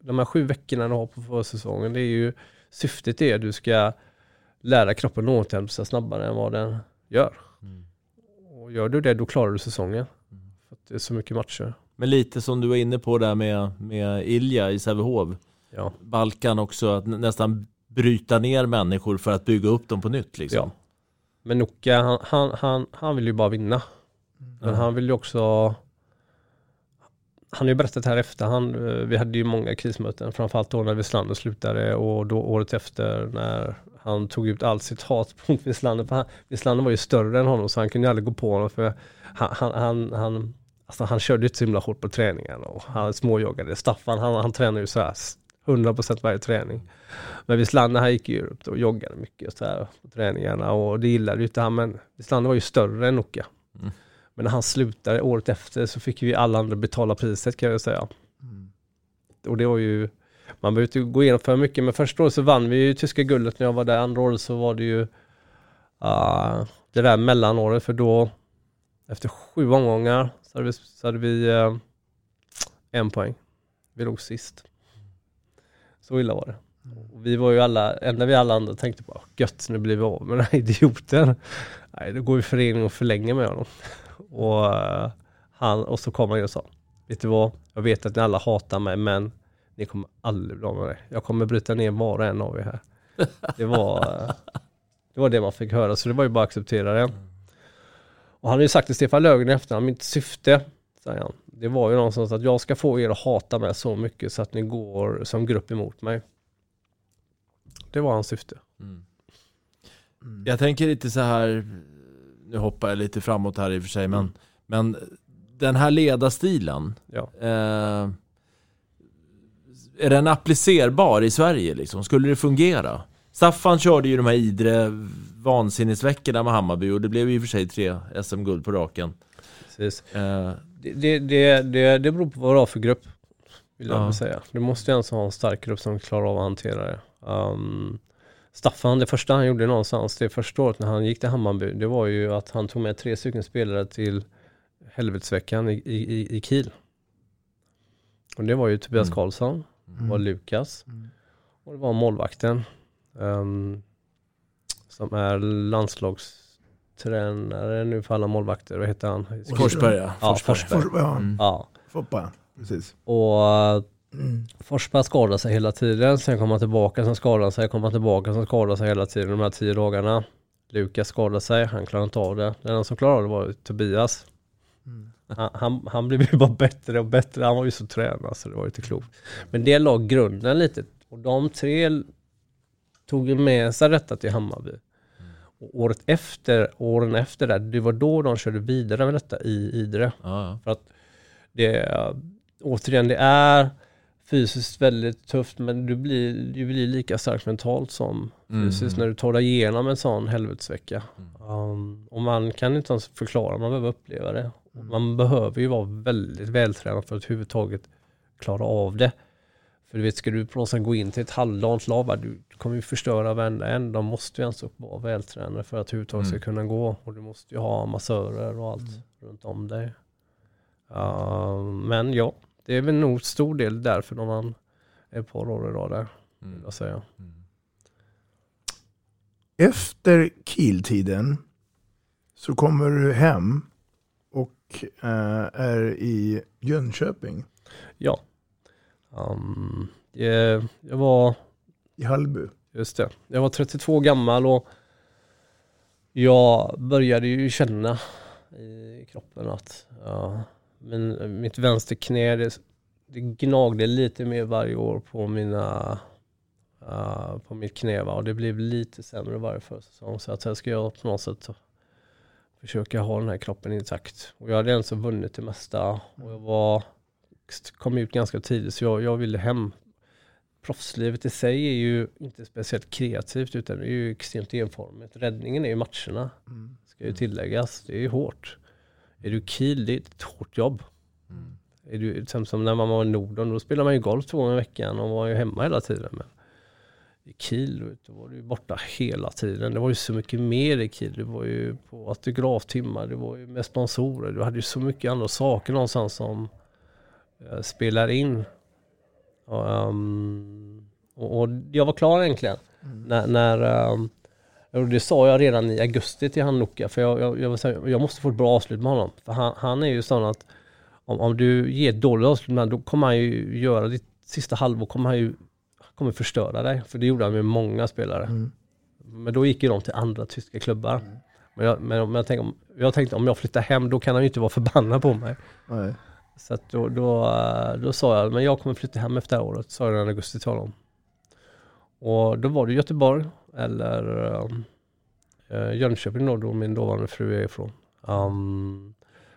de här sju veckorna du har på försäsongen, det är ju syftet är att du ska lära kroppen att återhämta snabbare än vad den gör. Och gör du det, då klarar du säsongen. För att det är så mycket matcher. Men lite som du var inne på där med, med Ilja i Sävehof. Ja. Balkan också, att nä- nästan bryta ner människor för att bygga upp dem på nytt liksom. Ja. Men Noka, han, han, han, han vill ju bara vinna. Men han vill ju också han har ju berättat här efter, han, eh, vi hade ju många krismöten, framförallt då när Wislander slutade och då året efter när han tog ut allt sitt hat mot Wislander. För Wislander var ju större än honom så han kunde ju aldrig gå på honom för han, han, han, han, alltså han körde ju inte så himla hårt på träningen och han småjoggade. Staffan han, han tränade ju så här 100% varje träning. Men Wislander han gick ju ut och joggade mycket så här på träningarna och det gillade ju inte han men Wislander var ju större än Noka. Men när han slutade året efter så fick vi alla andra betala priset kan jag säga. Och det var ju, man behöver inte gå igenom för mycket, men första året så vann vi ju tyska guldet när jag var där. Andra året så var det ju uh, det där mellanåret, för då efter sju omgångar så hade vi, så hade vi eh, en poäng. Vi låg sist. Så illa var det. Och vi var ju alla, enda vi alla andra tänkte på, gött nu blir vi av med den här idioten. Nej, då går vi förening och förlänger med honom. Och, eh, han, och så kom han och sa, vet du vad, jag vet att ni alla hatar mig men ni kommer aldrig bli av med det. Jag kommer bryta ner var och en av er här. Det var, eh, det var det man fick höra, så det var ju bara att acceptera det. Och han har ju sagt till Stefan Löfgren efter, mitt syfte, han, det var ju någonstans att jag ska få er att hata mig så mycket så att ni går som grupp emot mig. Det var hans syfte. Jag tänker lite så här, nu hoppar jag lite framåt här i och för sig, men, men den här ledarstilen, Ja. eh, är den applicerbar i Sverige liksom? Skulle det fungera? Staffan körde ju de här Idre vansinnesveckorna med Hammarby och det blev ju i och för sig tre SM-guld på raken. Precis. Eh, Det, det, det, det, beror på vad du har för grupp. Vill jag Ja. säga. Du måste ju ens ha en stark grupp som klarar av att hantera det. Um, Staffan, det första han gjorde någonstans, det första året när han gick till Hammarby, det var ju att han tog med tre stycken spelare till helvetesveckan i, i, i- i Kiel. Och det var ju Tobias Karlsson, det var Lukas och det var målvakten. ehm, som är landslagstränare nu för alla målvakter, vad heter han? Forsberg, ja. Ja, Forsberg. Forsberg. For, ja, Ja. Foppa, precis. Och uh, Forsberg skadade sig hela tiden, sen kom han tillbaka, sen skadade han sig, kom han tillbaka, sen skadade sig hela tiden de här tio dagarna. Lukas skadade sig, han klarade inte av det. Den som klarade av det var Tobias. Han, han, han blev ju bara bättre och bättre, han var ju så tränad så det var ju inte klokt. Men det la grunden lite och de tre tog ju med sig detta till Hammarby. Och året efter, åren efter det, det var då de körde vidare med detta i Idre. Ja. För att det, återigen, det är fysiskt väldigt tufft men du blir, du blir lika stark mentalt som fysiskt när du tar dig igenom en sån helvetesvecka. Um, och man kan inte ens förklara, man behöver uppleva det. Man behöver ju vara väldigt vältränad för att överhuvudtaget klara av det. För du vet, ska du på något sätt gå in till ett halvdant lag, du kommer ju förstöra varenda en. De måste ju ens vara vältränade för att överhuvudtaget ska kunna gå. Och du måste ju ha massörer och allt runt om dig. Ja, men ja, det är väl nog stor del därför man är ett par år idag där. Vill jag säga. Efter Kiel-tiden så kommer du hem och eh, är i Jönköping, Ja. Um, det, jag var, i Hallby. just det, jag var 32 gammal och jag började ju känna i kroppen att ja, min, mitt vänsterknä det, det gnagde lite mer varje år på mina uh, på mitt knä va? och det blev lite sämre varje försäsong så att här ska jag på något sätt försöka ha den här kroppen intakt. Och jag hade ens vunnit det mesta och jag var kom ut ganska tidigt så jag, jag ville hem. Proffslivet i sig är ju inte speciellt kreativt utan det är ju extremt enformigt. Räddningen är ju matcherna. Ska ju tilläggas. Det är ju hårt. Är du Kiel, det är ett hårt jobb. Är du, som, som när man var i Norden, då spelar man ju golf två gånger i veckan och var ju hemma hela tiden. Men i Kiel, du, då var du borta hela tiden. Det var ju så mycket mer i Kiel. Du var ju på autograftimmar, det var ju med sponsorer. Du hade ju så mycket andra saker någonstans som eh, spelar in. Ehm, och, och jag var klar egentligen. När, när ehm, och det sa jag redan i augusti till han Nokia, för jag, jag, jag, säga, jag måste få ett bra avslut med honom. För han, han är ju sån att om, om du ger ett dåligt avslut med honom, då kommer han ju göra ditt sista halvår, kommer han ju kommer förstöra dig. För det gjorde han med många spelare. Men då gick ju de till andra tyska klubbar. Men, jag, men, men jag, tänkte, om- jag tänkte om jag flyttar hem, då kan han ju inte vara förbannad på mig. Nej. Så att då, då, då sa jag, men jag kommer flytta hem efter det här året, sa jag i augusti till honom. Och då var det Göteborg eller eh, Jönköping då, då min dåvarande fru är ifrån. Um,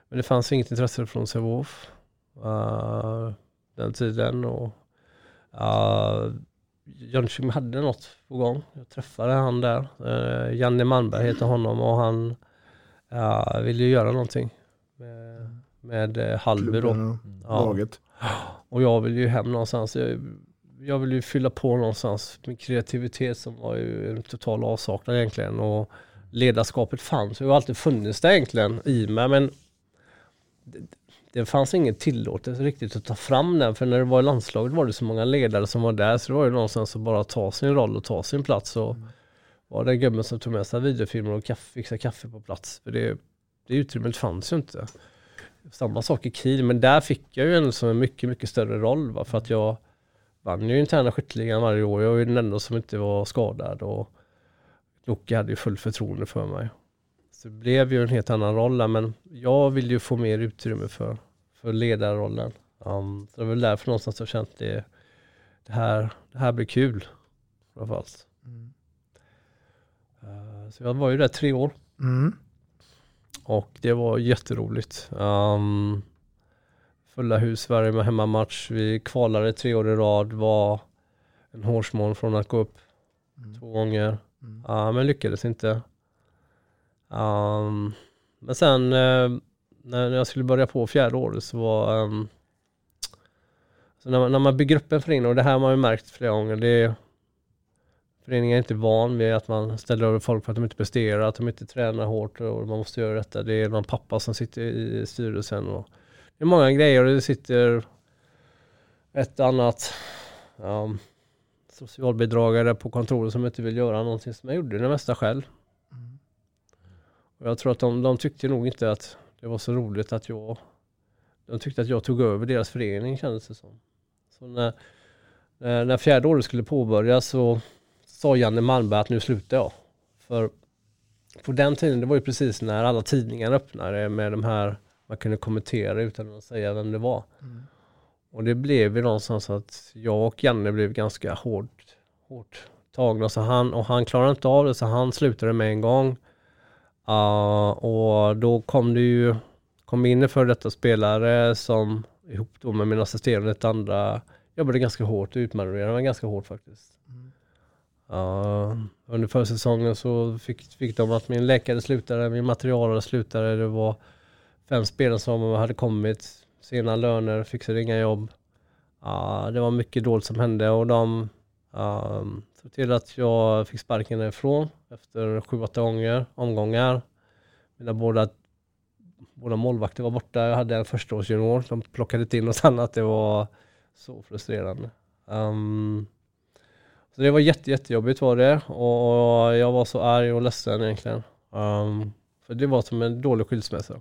men det fanns inget intresse från Sävehof uh, den tiden. Och, uh, Jönköping hade något på gång. Jag träffade han där. Uh, Janne Malmberg heter honom och han uh, ville ju göra någonting med, uh, Hallby då. Och laget. Och jag vill ju hem någonstans. Jag, jag vill ju fylla på någonstans. Min kreativitet som var ju en total avsaknad egentligen. Och ledarskapet fanns. Det har alltid funnits där egentligen i mig. Men det, det fanns ingen tillåtelse riktigt att ta fram den. För när det var i landslaget var det så många ledare som var där. Så det var ju någonstans att bara ta sin roll och ta sin plats. Och var det gubben som tog med sig videofilmer och kaffe, fixa kaffe på plats. För det, det utrymmet fanns ju inte. Samma sak i Kiel, men där fick jag ju ändå som en mycket, mycket större roll. Va? För att jag vann ju interna skytteligan varje år. Jag var ju den enda som inte var skadad. Och Nokia hade ju full förtroende för mig. Så det blev ju en helt annan roll där, men jag vill ju få mer utrymme för, för ledarrollen. Um, så det var väl därför någonstans jag känt det, det, här, det här blir kul. Framförallt. Uh, så jag var ju där tre år. Mm. Och det var jätteroligt. Um, fulla hus varje med hemmamatch. Vi kvalade tre år i rad. Var en hårsmån från att gå upp två gånger. Ja, men lyckades inte. Um, men sen eh, när jag skulle börja på fjärde året så var um, så när, man, när man bygger upp en förening, och det här har man ju märkt flera gånger, det är, föreningen är inte van vid att man ställer över folk för att de inte presterar, att de inte tränar hårt och man måste göra detta. Det är någon pappa som sitter i styrelsen och det är många grejer och det sitter ett annat um, socialbidragare på kontoret som inte vill göra någonting som jag gjorde det mesta själv. Och jag tror att de, de tyckte nog inte att det var så roligt att jag de tyckte att jag tog över deras förening kändes det som. Så när, när, när fjärde året skulle påbörjas så sa Janne Malmberg att nu slutar jag. För på den tiden, det var ju precis när alla tidningar öppnade med de här, man kunde kommentera utan att säga vem det var. Och det blev ju någonstans att jag och Janne blev ganska hårt, hårt tagna. Så han, och han klarade inte av det så han slutade med en gång. Uh, och då kom det ju, kom in en före detta spelare som ihop då med min assisterande ett andra jobbade ganska hårt, utmanövrerade mig ganska hårt faktiskt. Ja, under försäsongen så fick, fick de att min läkare slutade, min materialare slutade, det var fem spelare som hade kommit, sena löner, fixade inga jobb. Ja, det var mycket dåligt som hände och de uh, såg till att jag fick sparken därifrån efter sju, åtta gånger, omgångar. Mina båda, båda målvakter var borta, jag hade en förstaårsjunior, de plockade inte in något annat, det var så frustrerande. Um, så det var jätte, jättejobbigt var det och jag var så arg och ledsen egentligen. Um, för det var som en dålig skilsmässa.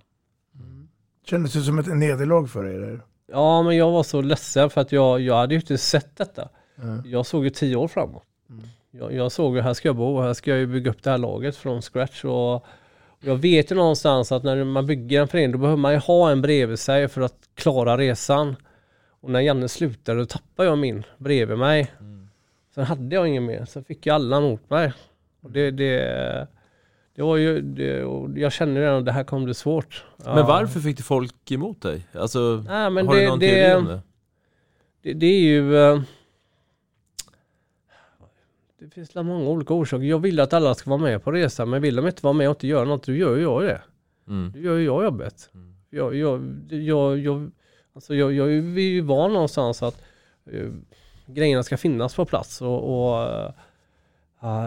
Kändes det som ett nederlag för dig? Där? Ja, men jag var så ledsen för att jag, jag hade ju inte sett detta. Mm. Jag såg ju tio år framåt. Jag, jag såg ju här ska jag bo, här ska jag ju bygga upp det här laget från scratch. Och, och jag vet ju någonstans att när man bygger en förening då behöver man ju ha en bredvid sig för att klara resan. Och när Janne slutade då tappade jag min bredvid mig. Sen hade jag ingen mer, så fick jag alla mot mig. Och det, det, det var ju, det, och jag kände redan att det här kommer bli svårt. Men varför fick du folk emot dig? Alltså, Nej, men har det, du någon det, teori om det? det? Det är ju... eh, Det finns många olika orsaker. Jag vill att alla ska vara med på resan, men vill de inte vara med och inte göra något, då gör ju jag det. Mm. Då gör ju jag jobbet. Jag, jag, jag, jag, alltså jag, jag är ju van någonstans att eh, grejerna ska finnas på plats och, och eh,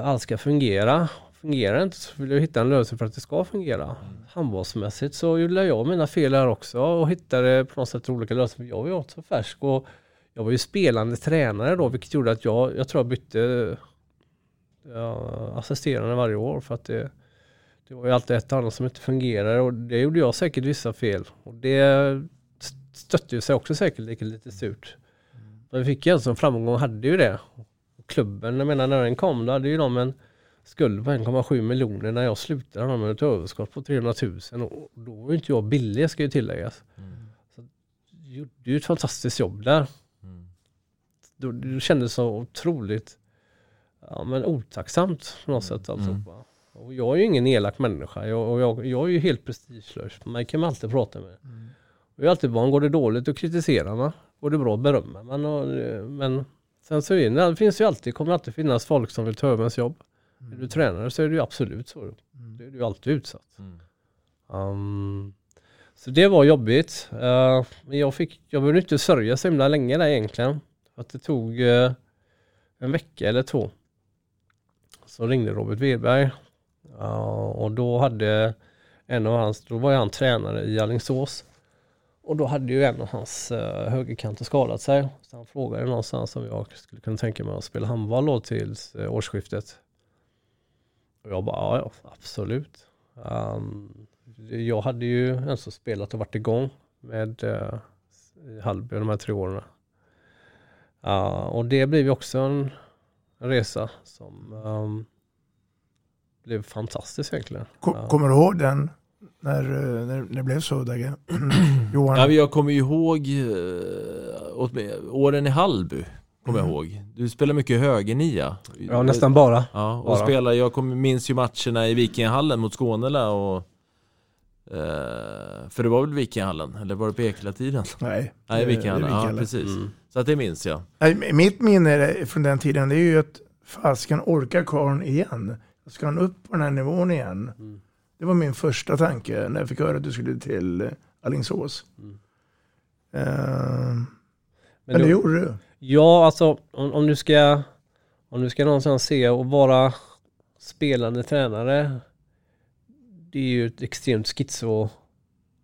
allt ska fungera. Fungerar det inte så vill jag hitta en lösning för att det ska fungera. Handbollsmässigt så gjorde jag mina fel här också och hittade på något sätt olika lösningar. Jag var ju också färsk och jag var ju spelande tränare då vilket gjorde att jag, jag tror jag bytte ja, assisterande varje år för att det, det var ju alltid ett och annat som inte fungerade och det gjorde jag säkert vissa fel. Och det stötte ju sig också säkert lite surt. Men vi fick ju en som framgång hade ju det. Och klubben, jag menar när den kom då hade ju de en skuld på 1,7 miljoner när jag slutade. De hade ett överskott på 300 000 och då var ju inte jag billig ska ju tilläggas. Mm. Så, jag gjorde ju ett fantastiskt jobb där. Mm. Då, det kändes så otroligt ja, men otacksamt på något sätt. Alltså. Mm. Och jag är ju ingen elak människa. Jag, och jag, jag är ju helt prestigelös. Mig kan man alltid prata med. Mm. Jag är alltid van, går det dåligt och kritiserar man. Går det bra berömmer man. Och, men sen så är det, det finns ju alltid, kommer alltid finnas folk som vill ta över ens jobb. Mm. Är du tränare så är det ju absolut så. Mm. Det är du alltid utsatt. Mm. Um, så det var jobbigt. Uh, men jag, fick, jag behövde inte sörja så himla länge där egentligen. Att det tog uh, en vecka eller två. Så ringde Robert Wedberg. Uh, och då hade en av hans, då var han tränare i Alingsås. Och då hade ju en av hans uh, högerkanter skadat sig. Så han frågade någonstans om jag skulle kunna tänka mig att spela handboll då till uh, årsskiftet. Och jag bara, ja, absolut. Um, jag hade ju ens spelat och varit igång med uh, Hallby de här tre åren. Uh, och det blev ju också en resa som um, blev fantastisk egentligen. Kom, kommer du ihåg den? När, när, när det blev så Dagge? Johan? Ja, jag kommer ju ihåg uh, åren i Hallby. Kommer mm. jag ihåg. Du spelar mycket högernia. Ja, nästan bara. Ja, och bara. spelar, jag kommer, minns ju matcherna i Vikinghallen mot Skånela och eh, För det var väl Vikinghallen? Eller var det på Ekela-tiden? Nej, Nej Vikinghallen. Ja, precis. Mm. Så att det minns jag. Nej, mitt minne från den tiden det är ju att fasken orkar karln igen. Ska han upp på den här nivån igen? Mm. Det var min första tanke när jag fick höra att du skulle till Alingsås. Mm. Uh, men, men det gjorde du. Ja, alltså om, om, du ska om du ska någonstans se och vara spelande tränare det är ju ett extremt schizo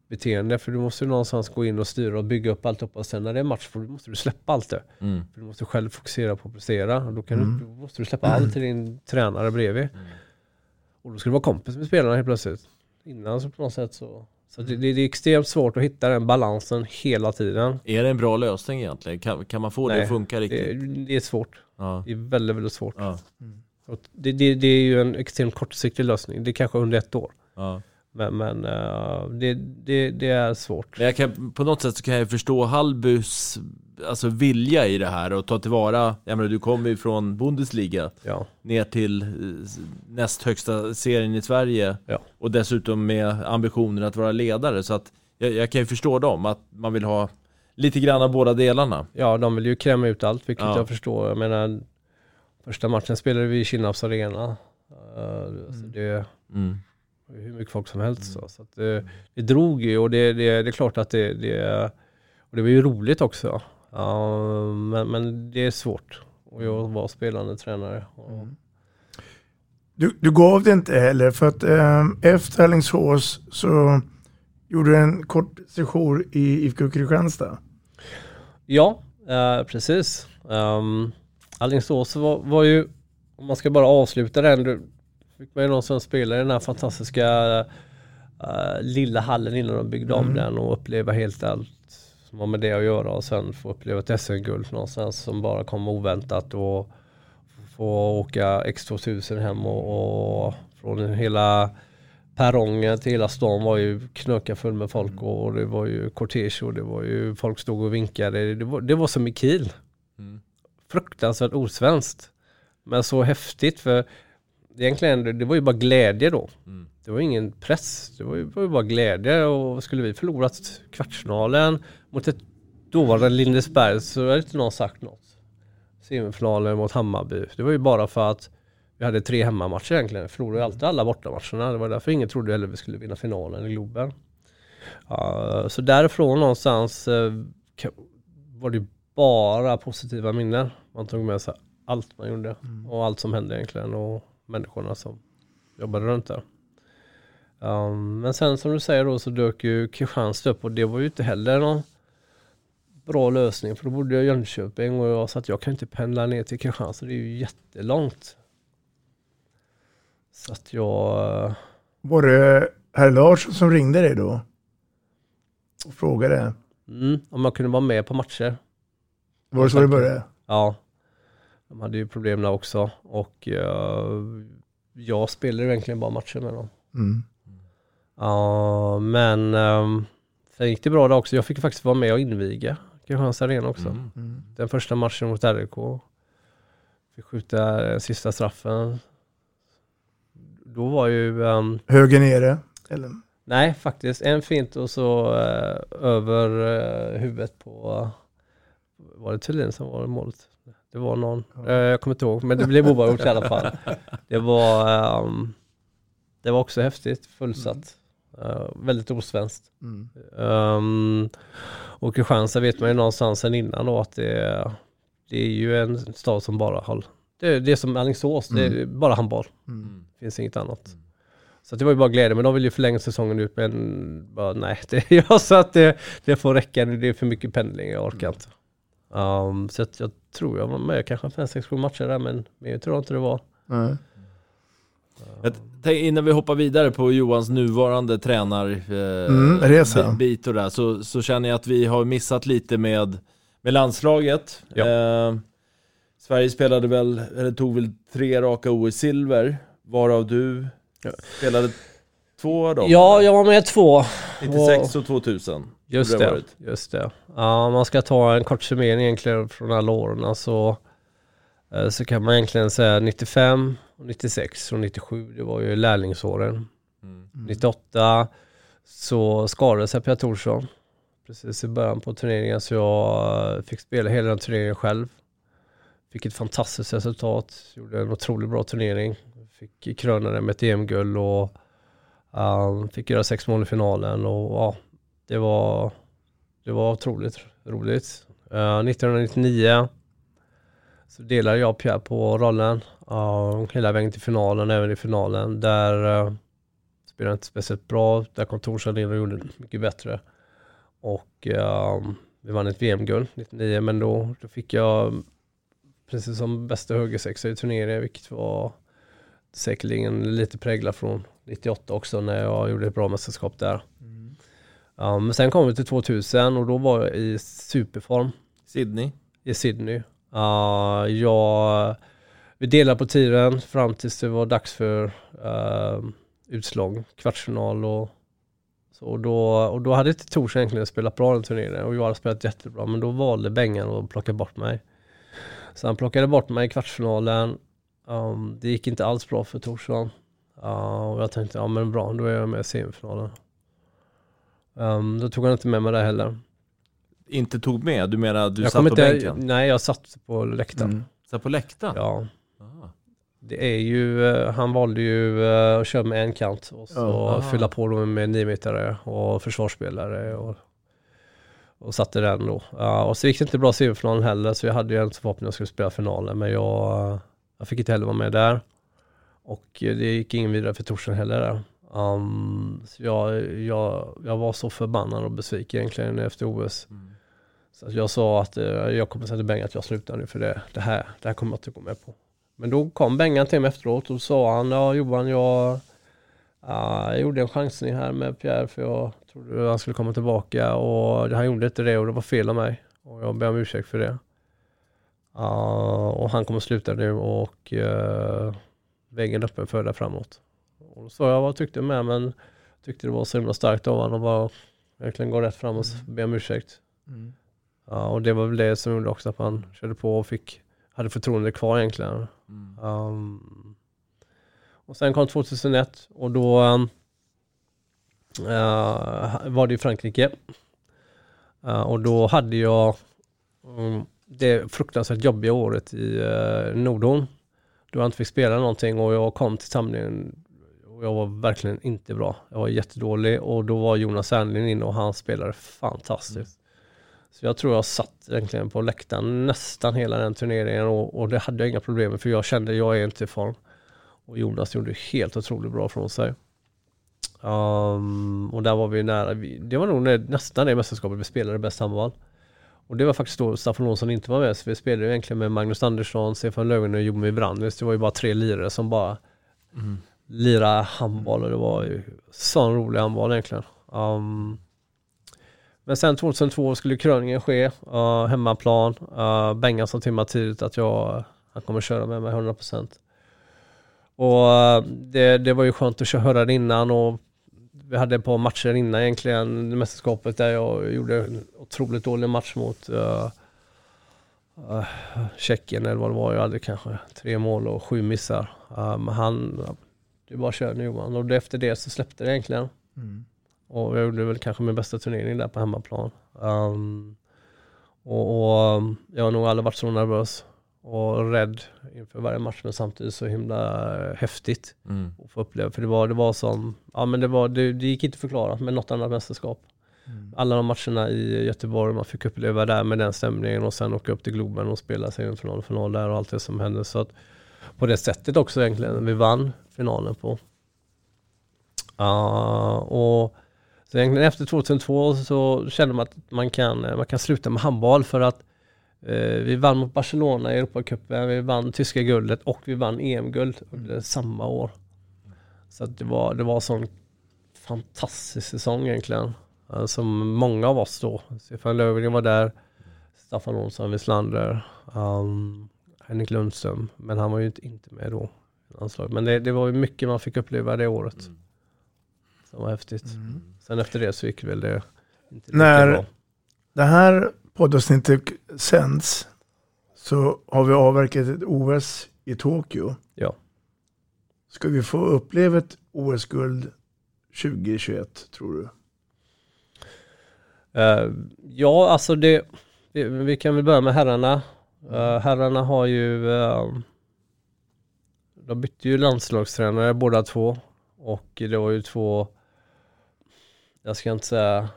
beteende för du måste någonstans gå in och styra och bygga upp allt och sen när det är match då måste du släppa allt det. Mm. För du måste själv fokusera på att prestera och då, kan mm. du, då måste du släppa mm. allt till din tränare bredvid. Mm. Och då ska du vara kompis med spelarna helt plötsligt. Innan så på något sätt så så det, det, är extremt svårt att hitta den balansen hela tiden. Är det en bra lösning egentligen? Kan, kan man få Nej, det att funka riktigt? Det, det är svårt. Ja. Det är väldigt, väldigt svårt. Ja. Mm. Det, det, det, är ju en extremt kortsiktig lösning. Det är kanske under ett år. Ja. Men, men uh, det, det, det, är svårt. Men jag kan, på något sätt så kan jag förstå Hallbys alltså, vilja i det här och ta tillvara, jag menar du kommer ju från Bundesliga ja. ner till eh, näst högsta serien i Sverige ja. och dessutom med ambitionen att vara ledare så att jag, jag, kan ju förstå dem, att man vill ha lite grann av båda delarna. Ja, de vill ju kräma ut allt, vilket ja. jag förstår. Jag menar, första matchen spelade vi i Kinnarps arena. Uh, mm. det, mm hur mycket folk som helst. Mm. Så, så att det, det drog ju och det, det, det är klart att det, det, och det var ju roligt också. Uh, men, men det är svårt och jag var spelande tränare. Mm. Du, du gav det inte heller för att eh, efter Alingsås så gjorde du en kort session i IFK Kristianstad. Ja, eh, precis. Um, Alingsås var, var ju, om man ska bara avsluta den, fick man ju någonstans spela i den här fantastiska uh, lilla hallen innan de byggde om mm. den och uppleva helt allt som har med det att göra och sen få uppleva ett SM-guld någonstans som bara kom oväntat och få åka X2000 hem och, och från hela perrongen till hela stan var ju knöka full med folk och det var ju kortege och det var ju folk stod och vinkade. Det var, det var som i Kiel. Mm. Fruktansvärt osvenskt. Men så häftigt för egentligen, det var ju bara glädje då. Mm. Det var ingen press, det var ju, var ju bara glädje och skulle vi förlorat kvartsfinalen mot ett dåvarande Lindesberg så hade inte någon sagt något. Semifinalen mot Hammarby, det var ju bara för att vi hade tre hemmamatcher egentligen. Vi förlorade ju alltid alla bortamatcherna. Det var därför ingen trodde heller vi skulle vinna finalen i Globen. Uh, så därifrån någonstans uh, var det bara positiva minnen. Man tog med sig allt man gjorde och allt som hände egentligen och människorna som jobbade runt där. Um, men sen som du säger då så dök ju Kristianstad upp och det var ju inte heller någon bra lösning för då bodde jag i Jönköping och jag sa att jag kan inte pendla ner till Kristianstad, det är ju jättelångt. Så att jag... Var det herr Larsson som ringde dig då? Och frågade? Mm, om jag kunde vara med på matcher. Var det så det började? Ja. De hade ju problem där också och uh, jag spelade egentligen bara matcher med dem. Mm. Ja, men um, sen gick det bra där också. Jag fick faktiskt vara med och inviga Kristianstads arena också. Mm. Den första matchen mot RIK. Fick skjuta den sista straffen. Då var ju... Um, Höger nere? Eller? Nej, faktiskt. En fint och så uh, över uh, huvudet på... Uh, var det Thulin som var målet? Det var någon. Uh, jag kommer inte ihåg, men det blev oavgjort i alla fall. Det var... Um, det var också häftigt, fullsatt. Uh, väldigt osvenskt. Mm. Um, och Kristianstad vet man ju någonstans sen innan då att det, det är ju en stad som bara har, det, det är som Alingsås, det är bara handboll. Mm. finns inget annat. Så det var ju bara glädje, men de vill ju förlänga säsongen ut men bara nej, det, jag sa att det, det får räcka, det är för mycket pendling, jag orkar inte. Um, så att jag tror jag var med kanske 5, 6, 7 matcher där men tror jag inte det var. Nej. Jag tänk, innan vi hoppar vidare på Johans nuvarande tränar eh, Mm, bit och där, så, så känner jag att vi har missat lite med, med landslaget. Ja. Eh, Sverige spelade väl, eller tog väl tre raka OS-silver, varav du spelade två av dem? Ja, jag var med två. 96 och 2000. Just det, varit. just det. Ja, om man ska ta en kort summering egentligen från alla åren så, eh, så kan man egentligen säga 95, och 96 och 97, det var ju lärlingsåren. 98 så skadade sig Pia Thorsson precis i början på turneringen så jag eh, fick spela hela den turneringen själv. Fick ett fantastiskt resultat, gjorde en otroligt bra turnering. Fick kröna den med ett EM-guld och um, fick göra sex mål i finalen och ja, det var, det var otroligt roligt. Eh, uh, 1999 så delade jag och Pierre på rollen uh, hela vägen till finalen, även i finalen. Där uh, spelade jag inte speciellt bra, där kom in och gjorde mycket bättre. Och uh, vi vann ett VM-guld 99, men då, då fick jag precis som bästa högersexa i turneringen, vilket var säkerligen lite präglat från 98 också när jag gjorde ett bra mästerskap där. Mm men sen kom vi till 2000 och då var jag i superform. Sydney. I Sydney. Ja, jag, vi delade på tiden fram tills det var dags för uh, utslag, kvartsfinal och så. Och då, och då hade inte Tors egentligen spelat bra den turneringen och jag hade spelat jättebra men då valde Bengan att plocka bort mig. Så han plockade bort mig i kvartsfinalen. Um, det gick inte alls bra för Torsson. Uh, och jag tänkte, ja men bra, då är jag med i semifinalen. Um, då tog han inte med mig där heller. Inte tog med? Du menar att du jag satt på inte, bänken? Nej, jag satt på läktaren. Mm. Satt på läktaren? Ja. Det är ju, eh, han valde ju eh, att köra med en kant och så Ja. fylla på då med niometare och försvarsspelare och, och satte den då. Ja, och så gick det inte bra i semifinalen heller så jag hade ju en förhoppning att jag skulle spela finalen men jag, jag fick inte heller vara med där. Och eh, det gick ingen vidare för Torsten heller där. Um, så jag, jag, jag var så förbannad och besviken egentligen efter OS. Så att jag sa att eh, jag kommer säga till Bengan att jag slutar nu för det, det, här, det här kommer jag inte gå med på. Men då kom Bengan till mig efteråt och sa han, ja Johan jag, ja, jag gjorde en chansning här med Pierre för jag trodde han skulle komma tillbaka och han gjorde inte det och det var fel av mig. Och jag ber om ursäkt för det. Ja, och han kommer sluta nu och uh, väggen är öppen för det framåt. Och sa jag vad jag tyckte med men tyckte det var så himla starkt av honom att bara verkligen gå rätt fram och be om ursäkt. Mm. Ja, och det var väl det som gjorde också att man körde på och fick, hade förtroende kvar egentligen. Mm. Um, och sen kom 2001 och då um, uh, var det i Frankrike. Uh, och då hade jag um, det fruktansvärt jobbiga året i uh, Nordhorn. Då jag inte fick spela någonting och jag kom till samlingen och jag var verkligen inte bra. Jag var jättedålig och då var Jonas Ernlin inne och han spelade fantastiskt. Så jag tror jag satt egentligen på läktaren nästan hela den turneringen och, och det hade jag inga problem med för jag kände jag är inte i form. Och Jonas gjorde helt otroligt bra från sig. Um, och där var vi nära, det var nog nästan det mästerskapet vi spelade bäst handboll. Och det var faktiskt då Staffan Olsson inte var med, så vi spelade egentligen med Magnus Andersson, Stefan Löfgren och Jommy Brandis. Det var ju bara tre lirare som bara mm lirade handboll och det var ju sån rolig handboll egentligen. Um, men sen 2002 skulle kröningen ske, uh, hemmaplan. Uh, Bengan sa till mig tidigt att jag, han kommer köra med mig 100%. Och uh, det, det var ju skönt att höra det innan och vi hade ett par matcher innan egentligen mästerskapet där jag gjorde en otroligt dålig match mot uh, uh, Tjeckien eller vad det var. Jag hade kanske tre mål och sju missar. Um, men han, det bara kör nu Johan. Och efter det så släppte det egentligen. Mm. Och jag gjorde väl kanske min bästa turnering där på hemmaplan. Um, och, och, jag har nog aldrig varit så nervös och rädd inför varje match men samtidigt så himla häftigt mm. att få uppleva. För det var, det var som, ja men det, var, det, det gick inte att förklara med något annat mästerskap. Mm. Alla de matcherna i Göteborg man fick uppleva där med den stämningen och sen åka upp till Globen och spela semifinal och final där och allt det som hände. Så att på det sättet också egentligen, vi vann finalen på. Uh, och så egentligen efter 2002 så kände man att man kan, man kan sluta med handboll för att uh, vi vann mot Barcelona i Europacupen, vi vann tyska guldet och vi vann EM-guld under samma år. Så det var, det var en sån fantastisk säsong egentligen. Uh, som många av oss då, Stefan Löfgren var där, Staffan Olsson, Wislander, um, ehm, Henrik Lundström, men han var ju inte med då. Men det, det var ju mycket man fick uppleva det året. Mm. Som var häftigt. Mm. Sen efter det så gick väl det inte När bra. det här poddavsnittet sänds så har vi avverkat ett OS i Tokyo. Ja. Ska vi få uppleva ett OS-guld 2021 tror du? Uh, ja, alltså det, vi, vi, kan väl börja med herrarna. Uh, herrarna har ju, uh, de bytte ju landslagstränare båda två och det var ju två, jag ska inte säga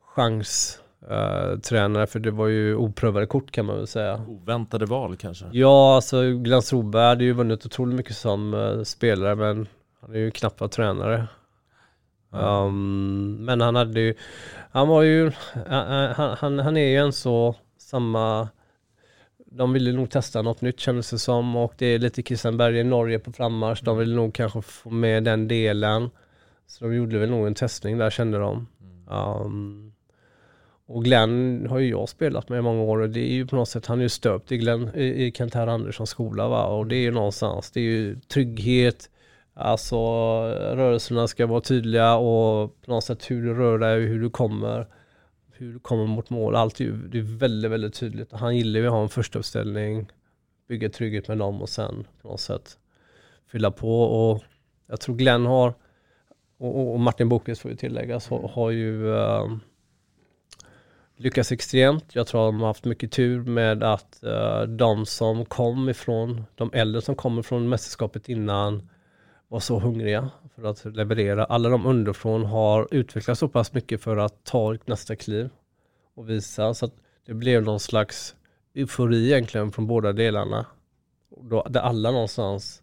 chans uh, tränare för det var ju oprövade kort kan man väl säga. Oväntade val kanske? Ja, alltså Glenn Stroberg hade ju vunnit otroligt mycket som uh, spelare men han är ju knappt var tränare. Um, men han hade ju, han var ju, uh, han, han, han är ju en så samma de ville nog testa något nytt kändes det som. Och det är lite Christian Berg i Norge på frammarsch. De ville nog kanske få med den delen. Så de gjorde väl nog en testning där kände de. Um, och Glenn har ju jag spelat med i många år. Och det är ju på något sätt, han är ju stöpt i, Glenn, i, i Kent Anderssons skola va. Och det är ju någonstans, det är ju trygghet, alltså rörelserna ska vara tydliga och på något sätt hur du rör dig, hur du kommer, hur du kommer mot mål, allt är ju det är väldigt, väldigt tydligt. Han gillar ju att ha en första uppställning, bygga trygghet med dem och sen på något sätt fylla på och jag tror Glenn har, och, och Martin Bokes får ju tilläggas, har, har ju uh, lyckas extremt. Jag tror att de har haft mycket tur med att uh, de som kom ifrån, de äldre som kommer från mästerskapet innan var så hungriga för att leverera. Alla de underifrån har utvecklats så pass mycket för att ta nästa kliv och visa. Så att det blev någon slags eufori egentligen från båda delarna. Då, där alla någonstans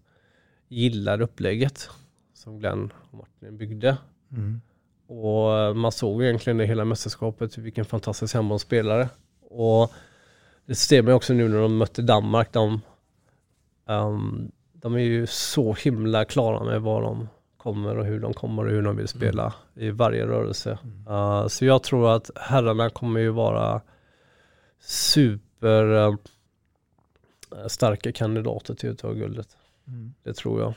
gillade upplägget som Glenn och Martin byggde. Mm. Och man såg egentligen det hela mästerskapet, vilken fantastisk handbollsspelare. Och det ser man också nu när de mötte Danmark. De, um, de är ju så himla klara med vad de kommer och hur de kommer och hur de vill spela mm. i varje rörelse. Mm. Uh, så jag tror att herrarna kommer ju vara super uh, starka kandidater till att ta guldet. Mm. Det tror jag.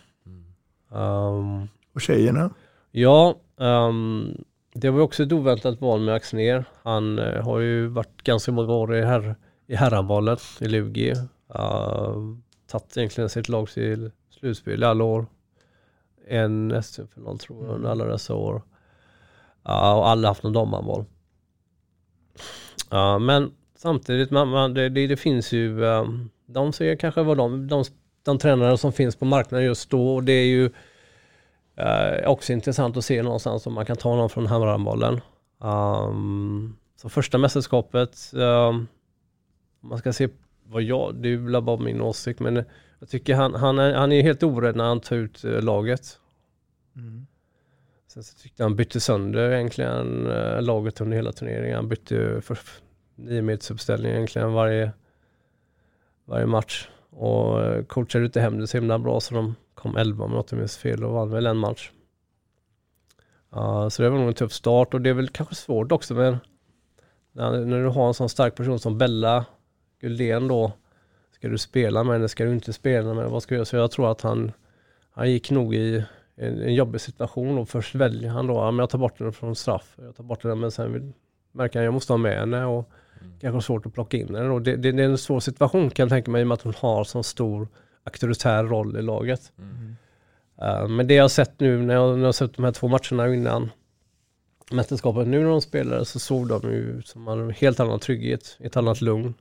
Um, och tjejerna? Ja, um, det var också ett oväntat val med Axner. Han uh, har ju varit ganska många år i, herr, i herrhandbollen i Lugi. Uh, tagit egentligen sitt lag till slutspel i alla år. En SM-final tror jag under alla dessa år. Uh, och aldrig haft någon damhandboll. Uh, men samtidigt, man, man, det, det, det, finns ju, um, de ser kanske vad de, de, de tränare som finns på marknaden just då och det är ju Uh, också intressant att se någonstans om man kan ta någon från handbollen. Um, Så första mästerskapet, eh, om man ska se vad jag, det är väl bara min åsikt, men jag tycker han, han, är, han är helt orädd när han tar ut eh, laget. Mm. Sen så tyckte han bytte sönder egentligen eh, laget under hela turneringen. Han bytte för nio meters uppställning egentligen varje, varje match. Och eh, coachade inte hem det så himla bra så de kom 11 om jag inte minns fel och vann väl en match. Uh, så det var nog en tuff start och det är väl kanske svårt också men när, när du har en sån stark person som Bella Guldén då Ska du spela med henne? Ska du inte spela med? Vad ska jag göra? Så jag tror att han, han gick nog i en, en jobbig situation och först väljer han då, ja, men jag tar bort den från straff. Jag tar bort den men sen vill, märker han jag måste ha med henne och mm. kanske svårt att plocka in henne. Det, det, det, är en svår situation kan jag tänka mig i och med att hon har så stor auktoritär roll i laget. Mm. Uh, men det jag har sett nu när jag, när jag har sett de här två matcherna innan mästerskapet, nu när de spelade så såg de ju som en helt annan trygghet, ett annat lugn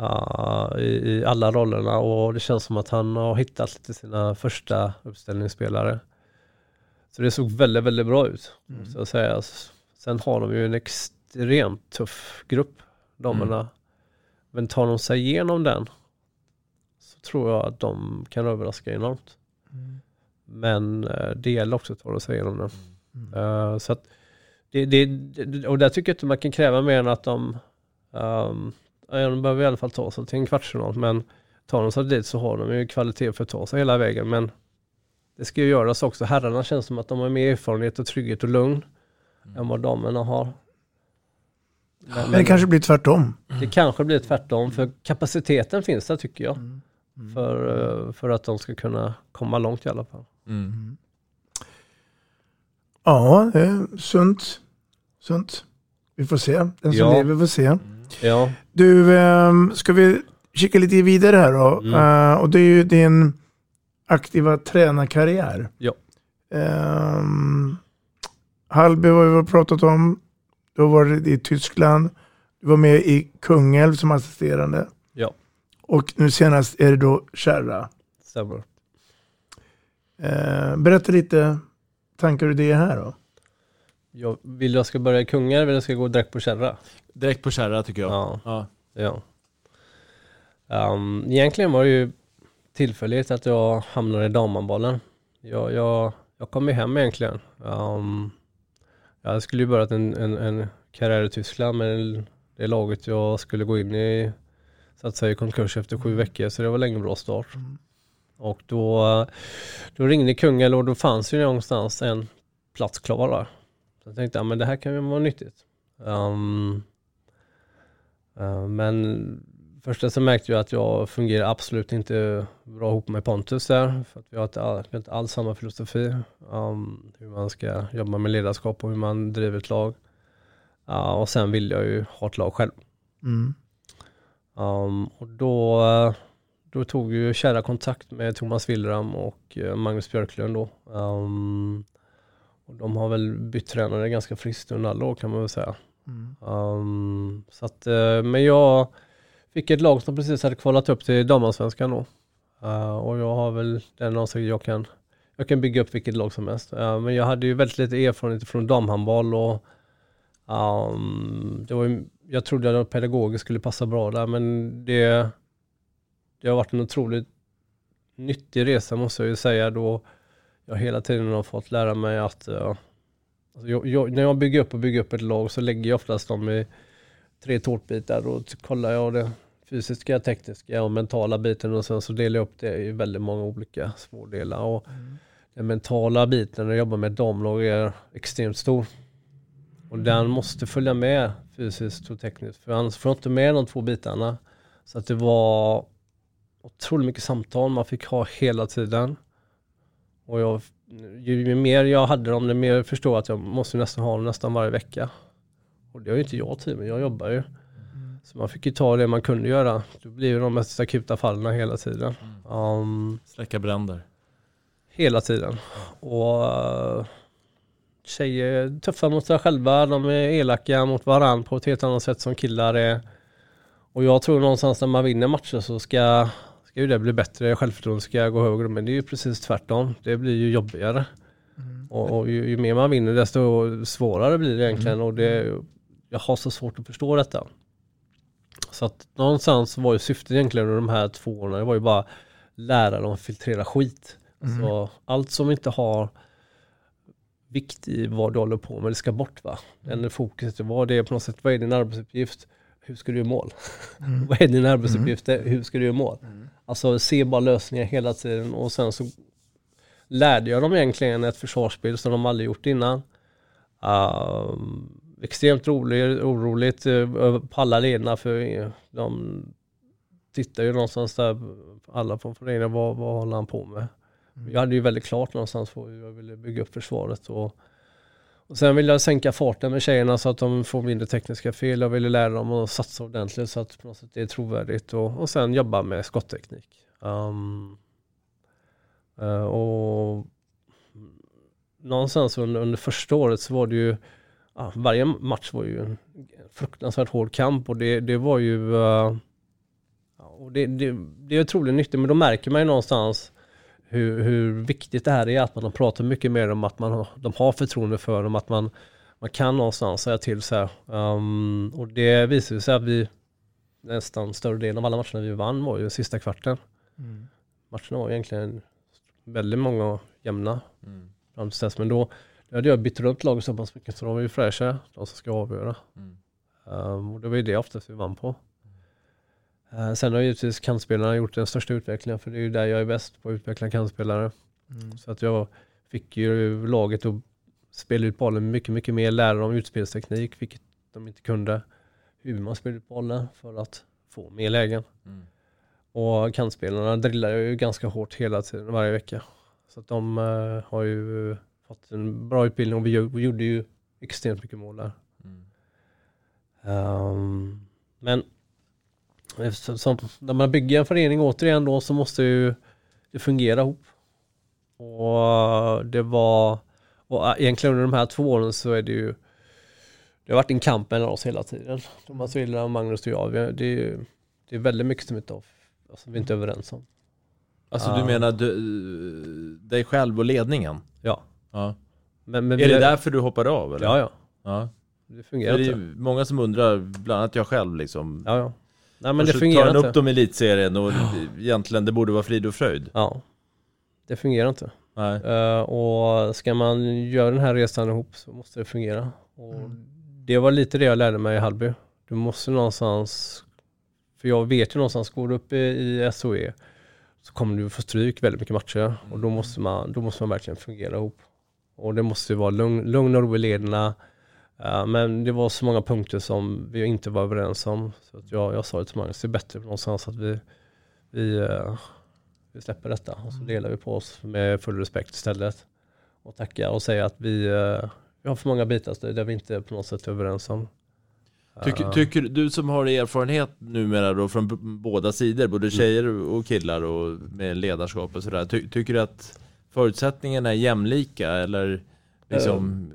uh, i, i, alla rollerna och det känns som att han har hittat lite sina första uppställningsspelare. Så det såg väldigt, väldigt bra ut. Mm. Så att säga. Sen har de ju en extremt tuff grupp, damerna. Mm. Men tar de sig igenom den så tror jag att de kan överraska enormt. Mm. Men uh, det gäller också att ta sig igenom den. Uh, så att det, det, och där tycker jag inte man kan kräva mer än att de um, de behöver i alla fall ta sig till en kvartsfinal, men tar de sig dit så har de ju kvalitet för att ta sig hela vägen. Men det ska ju göras också. Herrarna känns som att de har mer erfarenhet och trygghet och lugn mm. än vad damerna har. Men, men, det kanske blir tvärtom. Det kanske blir tvärtom, för kapaciteten finns där tycker jag. Mm. Mm. För, eh, för att de ska kunna komma långt i alla fall. Mm. Ja, det är sunt. sunt. Vi får se. Den som ja. lever får se. Ja. Du, ehm, ska vi kika lite vidare här då? Mm. Uh, och det är ju din aktiva tränarkarriär. Ja. Um, Hallby har vi pratat om. Du har varit i Tyskland. Du var med i Kungälv som assisterande. Ja. Och nu senast är det då Kärra. Stämmer. Uh, berätta lite tankar och idéer här då. Jag vill jag ska börja i Kungälv eller ska jag gå direkt på Kärra? Direkt på kärra tycker jag. Ja. ja. ja. Um, egentligen var det ju tillfälligt att jag hamnade i damhandbollen. Jag, jag, jag kom ju hem egentligen. Um, jag skulle ju börjat en, en, en karriär i Tyskland men det laget jag skulle gå in i satte sig i konkurs efter sju veckor så det var länge bra start. Mm. Och då, då ringde Kungälv och då fanns ju någonstans en plats klar där. Så jag tänkte, ja men det här kan ju vara nyttigt. Um, men först så märkte jag att jag fungerar absolut inte bra ihop med Pontus där. För att vi har inte, all, inte alls samma filosofi. Um, hur man ska jobba med ledarskap och hur man driver ett lag. Uh, och sen vill jag ju ha ett lag själv. Mm. Um, och då, då tog ju kära kontakt med Thomas Willram och eh, Magnus Björklund då. Um, och de har väl bytt tränare ganska friskt under alla år kan man väl säga. Mm. Um, så att, eh, men jag fick ett lag som precis hade kvalat upp till damallsvenskan då. Uh, och jag har väl den åsikten jag kan, jag kan bygga upp vilket lag som helst. Uh, men jag hade ju väldigt lite erfarenhet från damhandboll och um, det var ju, jag trodde att pedagogiskt skulle passa bra där men det, det har varit en otroligt nyttig resa måste jag ju säga då jag hela tiden har fått lära mig att uh, alltså jag, jag, när jag bygger upp och bygger upp ett lag så lägger jag oftast dem i tre tårtbitar och kollar jag det fysiska, tekniska och mentala biten och sen så delar jag upp det i väldigt många olika smådelar. Och mm. Den mentala biten när jag jobbar med damlag är extremt stor. Och den måste följa med fysiskt och tekniskt för annars får jag inte med de två bitarna. Så att det var otroligt mycket samtal man fick ha hela tiden. Och jag, ju mer jag hade dem, det mer förstår jag att jag måste nästan ha dem nästan varje vecka. Och det har ju inte jag tid med, jag jobbar ju. Mm. Så man fick ju ta det man kunde göra. Det blir ju de mest akuta fallen hela tiden. Mm. Um, Släcka bränder. Hela tiden. Och uh, tjejer är tuffa mot sig själva, de är elaka mot varandra på ett helt annat sätt som killar är. Och jag tror någonstans när man vinner matcher så ska ska ju det bli bättre, självförtroende ska gå högre, men det är ju precis tvärtom. Det blir ju jobbigare. Mm. Och, och ju, ju, mer man vinner desto svårare blir det egentligen. Mm. Och det, jag har så svårt att förstå detta. Så att någonstans var ju syftet egentligen under de här två åren, det var ju bara lära dem att filtrera skit. Mm. Så allt som inte har vikt i vad du håller på med, det ska bort va. Eller fokuset, vad det är på något sätt, vad är din arbetsuppgift? Hur ska du göra mål? Mm. vad är din arbetsuppgift? Hur ska du göra mål? Alltså se bara lösningar hela tiden och sen så lärde jag dem egentligen ett försvarsspel som de aldrig gjort innan. Um, extremt roligt, oroligt uh, på alla lederna för uh, de tittar ju någonstans där, alla på föreningen, vad, vad håller han på med? Jag hade ju väldigt klart någonstans vad jag ville bygga upp försvaret och, och sen ville jag sänka farten med tjejerna så att de får mindre tekniska fel. Jag ville lära dem att satsa ordentligt så att på något sätt det är trovärdigt och, och sen jobba med skottteknik. Um, och någonstans under, under första året så var det ju, ja, varje match var ju en fruktansvärt hård kamp och det, det var ju, uh, och det, det, det är otroligt nyttigt men då märker man ju någonstans hur, hur viktigt det här är att man pratar mycket mer om att man har, de har förtroende för dem, att man, man kan någonstans säga till så här. Um, och det visade sig att vi nästan större delen av alla matcherna vi vann var ju sista kvarten. Mm. Matcherna var egentligen väldigt många jämna Mm. fram till dess. Men då, då hade jag bytt runt laget så pass mycket så de var ju fräscha, de som ska avgöra. Mm. Um, och det var ju det oftast vi vann på. Uh, sen har givetvis kantspelarna gjort den största utvecklingen för det är ju där jag är bäst på att utveckla kantspelare. Mm. Så att jag fick ju laget att spela ut bollen mycket, mycket mer, lära dem utspelsteknik, vilket de inte kunde. Hur man spelar ut bollen för att få mer lägen. Mm. Och kantspelarna drillar jag ju ganska hårt hela tiden, varje vecka. Så att de eh, har ju fått en bra utbildning och vi, gjo- vi gjorde ju extremt mycket mål där. Mm. Ehm, men eftersom, som, när man bygger en förening återigen då så måste ju det fungera ihop. Och det var, och egentligen under de här två åren så är det ju det har varit en kamp mellan oss hela tiden. Thomas Wille, Magnus och jag. Vi, det, är, det är väldigt mycket som, inte, alltså, vi inte är överens om. Alltså du menar du, dig själv och ledningen? Ja. ja. Men, men är det därför du hoppade av eller? Ja, ja. ja. Det fungerar det är inte. många som undrar, bland annat jag själv liksom. Ja, ja. Nej, men det Först fungerar tar han inte. upp dem i elitserien och egentligen det borde vara frid och fröjd. Ja. Det fungerar inte. Nej. Eh, och ska man göra den här resan ihop så måste det fungera. Och Det var lite det jag lärde mig i Hallby. Du måste någonstans, för jag vet ju någonstans, går du upp i, i SOE så kommer du få stryk väldigt mycket matcher och då måste man, då måste man verkligen fungera ihop. Och det måste ju vara lugn, lugn och ro i lederna. Eh, men det var så många punkter som vi inte var överens om. Så att jag, jag sa det till Magnus, det är bättre någonstans att vi, vi, eh, vi släpper detta och så delar vi på oss med full respekt istället. Och tackar och säger att vi, eh, vi har för många bitar där vi inte på något sätt är överens om. Tycker, tycker du som har erfarenhet numera då från båda sidor, både tjejer och killar och med ledarskap och sådär. Ty, tycker du att förutsättningarna är jämlika eller liksom?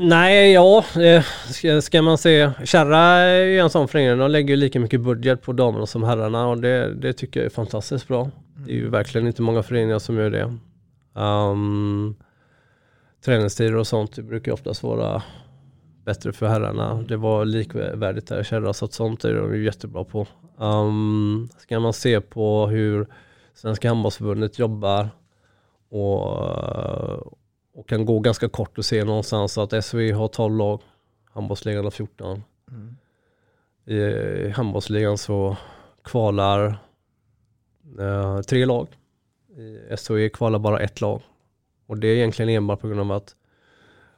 Nej, ja, eh, ska, man se. Kärra är ju en sån förening, de lägger ju lika mycket budget på damerna som herrarna och det, det tycker jag är fantastiskt bra. Det är ju verkligen inte många föreningar som gör det. Um, träningstider och sånt det brukar ju oftast vara bättre för herrarna. Det var likvärdigt där i Kärra så att sånt är de ju jättebra på. Um, ska man se på hur Svenska handbollsförbundet jobbar och, och kan gå ganska kort och se någonstans att SVE har 12 lag, handbollsligan har 14. Mm. I handbollsligan så kvalar eh, tre lag. I SOE kvalar bara ett lag. Och det är egentligen enbart på grund av att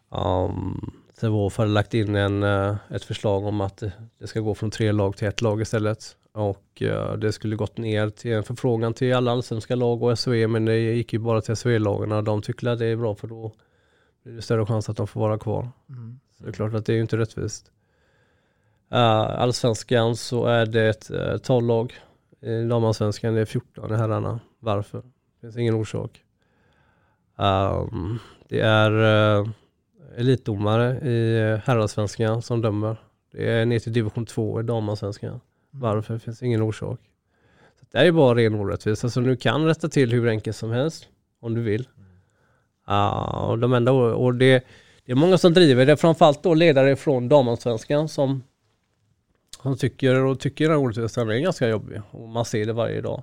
um, Sävehof hade lagt in en, eh, ett förslag om att det ska gå från tre lag till ett lag istället. Och eh, det skulle gått ner till en förfrågan till alla allsvenska lag och SOE men det gick ju bara till SOE-lagen och de tycker att det är bra för då blir det större chans att de får vara kvar. Mm. Så det är klart att det är ju inte rättvist. Uh, allsvenskan så är det ett uh, 12 lag. I damallsvenskan är det 14 i herrarna. Varför? Det finns ingen orsak. Um, det är uh, elitdomare i herrallsvenskan som dömer. Det är ner till division 2 i damallsvenskan. Varför? Det finns ingen orsak. Så det är ju bara ren orättvisa. Alltså du kan rätta till hur enkelt som helst om du vill. Uh, och de enda, och det, det är många som driver det, framförallt då ledare från damallsvenskan som, som tycker och tycker att orättvisan är ganska jobbig och man ser det varje dag.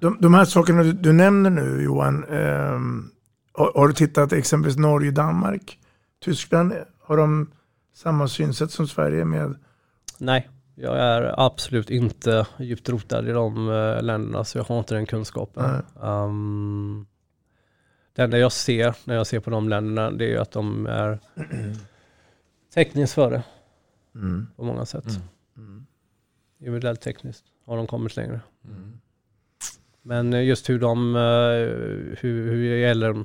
De, de här sakerna du, du nämner nu Johan, ehm, har, har du tittat exempelvis Norge, Danmark, Tyskland? Har de samma synsätt som Sverige med? Nej, jag är absolut inte djupt rotad i de eh, länderna så jag har inte den kunskapen. Um, det enda jag ser när jag ser på de länderna det är ju att de är tekniskt före Mm. på många sätt. Mm. Individuellt tekniskt har de kommit längre. Men eh, just hur de, eh, hur, hur gäller,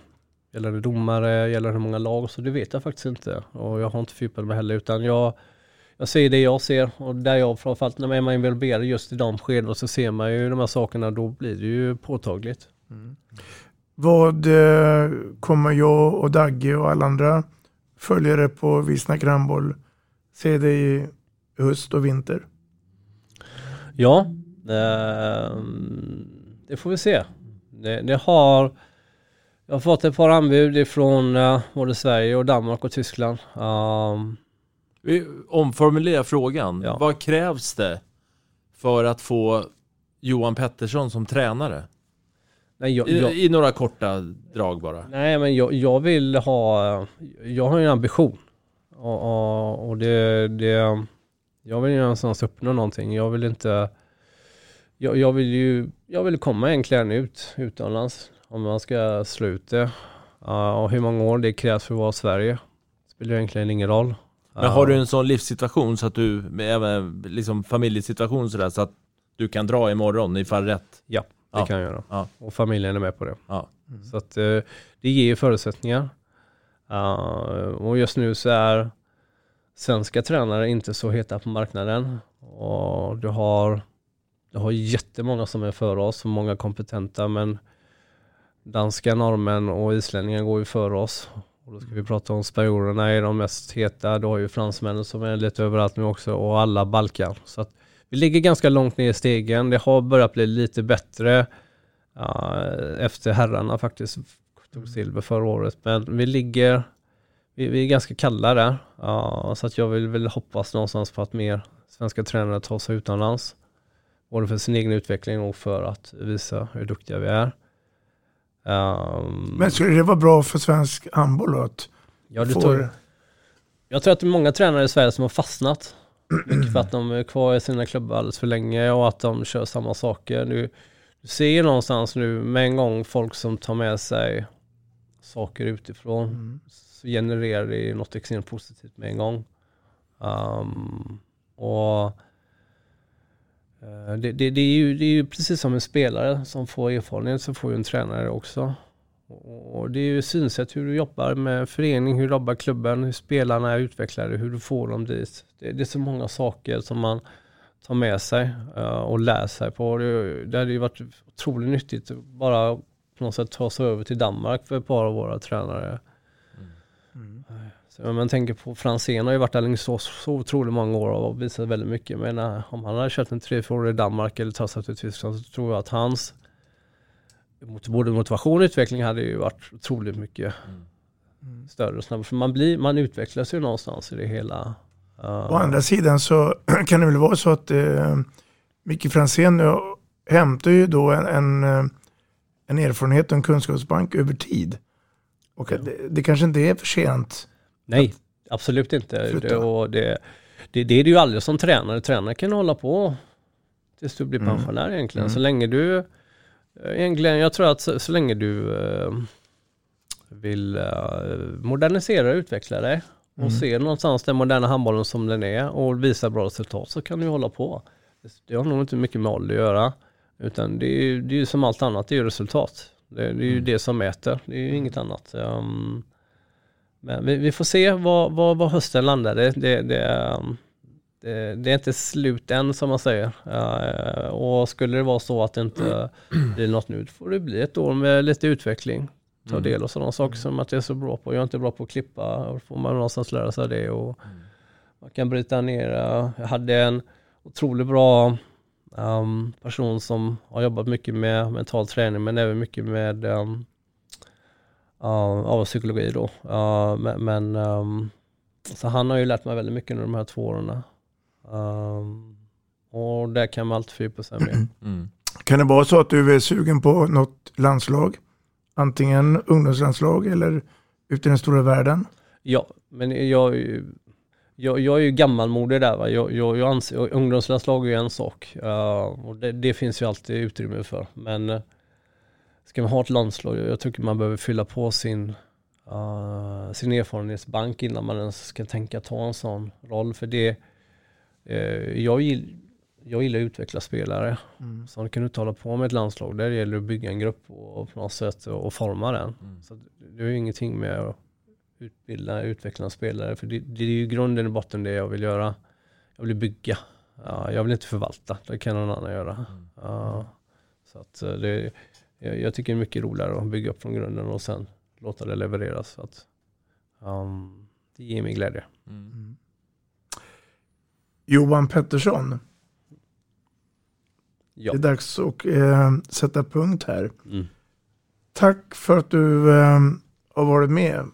gäller det domare, gäller hur många lag, så det vet jag faktiskt inte. Och jag har inte fördjupat mig heller, utan jag, jag ser det jag ser. Och där jag framförallt, när man är involverad just i de skedena så ser man ju de här sakerna, då blir det ju påtagligt. Vad eh, kommer jag och Dagge och alla andra följare på Vi snackar handboll se dig i höst och vinter? Ja, ehm, det får vi se. Det, det har, jag har fått ett par anbud ifrån eh, både Sverige och Danmark och Tyskland. Um, Vi omformulerar frågan. Ja. Vad krävs det för att få Johan Pettersson som tränare? nej, jag, I, jag, I några korta drag bara. nej, men jag, jag vill ha, jag har en ambition. Och, och, det, det, jag vill ju någonstans uppnå någonting. Jag vill inte, jag, jag vill ju, jag vill komma egentligen ut utomlands. Om man ska slå ut det. Uh, och hur många år det krävs för att vara i Sverige. Spelar egentligen ingen roll. Men har du en sån livssituation så att du, med även liksom familjesituation sådär, så att du kan dra imorgon ifall rätt? Ja, det Ja. kan jag göra. Ja. Och familjen är med på det. Ja. Så att eh, det ger ju förutsättningar. Och just nu så är svenska tränare inte så heta på marknaden. Och du har, du har jättemånga som är före oss och många kompetenta men danska, norrmän och islänningar går ju före oss. Och då ska vi prata om spanjorerna är de mest heta. Du har ju fransmännen som är lite överallt nu också och alla Balkan. Så att vi ligger ganska långt ner i stegen. Det har börjat bli lite bättre uh, efter herrarna faktiskt tog silver förra året. Men vi ligger, vi, vi är ganska kalla där. Uh, så att jag vill väl hoppas någonstans på att mer svenska tränare tar sig utomlands. Både för sin egen utveckling och för att visa hur duktiga vi är. Ehm, Men skulle det vara bra för svensk handboll? Att Ja, du får- tror, jag tror att det är många tränare i Sverige som har fastnat. Mycket för att de är kvar i sina klubbar alldeles för länge och att de kör samma saker. Du, du ser ju någonstans nu med en gång folk som tar med sig saker utifrån. Så genererar det något extremt positivt med en gång. Um, och det, det, det, är ju, det är ju precis som en spelare som får erfarenhet så får ju en tränare också. Och det är ju synsätt hur du jobbar med förening, hur du jobbar klubben, hur spelarna är utvecklade, hur du får dem dit. Det, det är så många saker som man tar med sig eh, och lär sig på. Det, det hade ju varit otroligt nyttigt att bara på något sätt ta sig över till Danmark för ett par av våra tränare. Så om man tänker på Franzén har ju varit i Alingsås så otroligt många år och visat väldigt mycket. Men eh, om han hade kört en tre, fyra år i Danmark eller sig till Tyskland så tror jag att hans både motivation och utveckling hade ju varit otroligt mycket större och snabbare. För man, blir, man utvecklas ju någonstans i det hela. Uh, Å andra sidan så kan det väl vara så att eh, Micke Franzén hämtar ju då en, en, en erfarenhet och en kunskapsbank över tid. Och att det, det kanske inte är för sent. Nej, absolut inte. Det, och det, det, det är det ju aldrig som tränare. Tränare kan hålla på tills du blir Mm. pensionär egentligen. Mm. Så länge du, eh, egentligen, jag tror att så, så länge du eh, vill eh, modernisera och utveckla dig och Mm. ser någonstans den moderna handbollen som den är och visar bra resultat så kan du hålla på. Det, har nog inte mycket med ålder att göra. Utan det är ju det är som allt annat, det är ju resultat. Det, det är ju Mm. det som mäter, det är ju inget annat. Um, men vi, vi får se vad, vad, vad hösten landar. Det, det, det, um, det, det är inte slut än som man säger. Uh, och skulle det vara så att det inte blir något nu, då får det bli ett år med lite utveckling. Ta Mm. del av sådana saker som att jag är så bra på. Jag är inte bra på att klippa. Då får man någonstans lära sig det. Och Man kan bryta ner. Jag hade en otroligt bra um, person som har jobbat mycket med mental träning men även mycket med um, av psykologi då. Uh, men men um, så han har ju lärt mig väldigt mycket under de här två åren. Um, och där kan man alltid fördjupa sig mer. Mm. Kan det vara så att du är sugen på något landslag? Antingen ungdomslandslag eller ute i den stora världen? Ja, men jag, jag, jag är ju gammalmodig där. Va? Jag, jag, jag anser, ungdomslandslag är ju en sak. Uh, och det, det, finns ju alltid utrymme för. Men uh, ska man ha ett landslag, jag tycker man behöver fylla på sin, uh, sin erfarenhetsbank innan man ens ska tänka ta en sån roll. För det, jag, gill, jag gillar att utveckla spelare. Mm. Så man kan inte hålla på med ett landslag. Där gäller det att bygga en grupp och på något sätt och forma den. Mm. Så det är ju ingenting med att utbilda, utveckla spelare. För det, det är ju grunden i botten det jag vill göra. Jag vill bygga. Ja, jag vill inte förvalta. Det kan någon annan göra. Mm. Så att eh, det, jag, tycker det är mycket roligare att bygga upp från grunden och sen låta det levereras. Så att, um, det ger mig glädje. Mm. Johan Pettersson. Ja. Det är dags att eh, sätta punkt här. Mm. Tack för att du eh, har varit med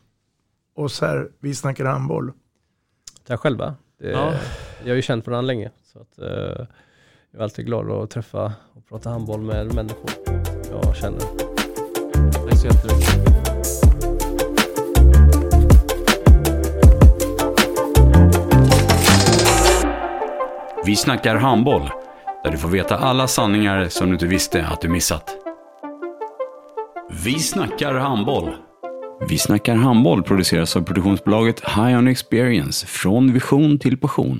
oss här. Vi snackar handboll. Tack själva. Det, ja. Jag har ju känt varandra länge. Så att, eh, jag är alltid glad att träffa och prata handboll med människor jag känner. Tack så jättemycket. Vi snackar handboll där du får veta alla sanningar som du inte visste att du missat. Vi snackar handboll. Vi snackar handboll produceras av produktionsbolaget High On Experience, från vision till passion.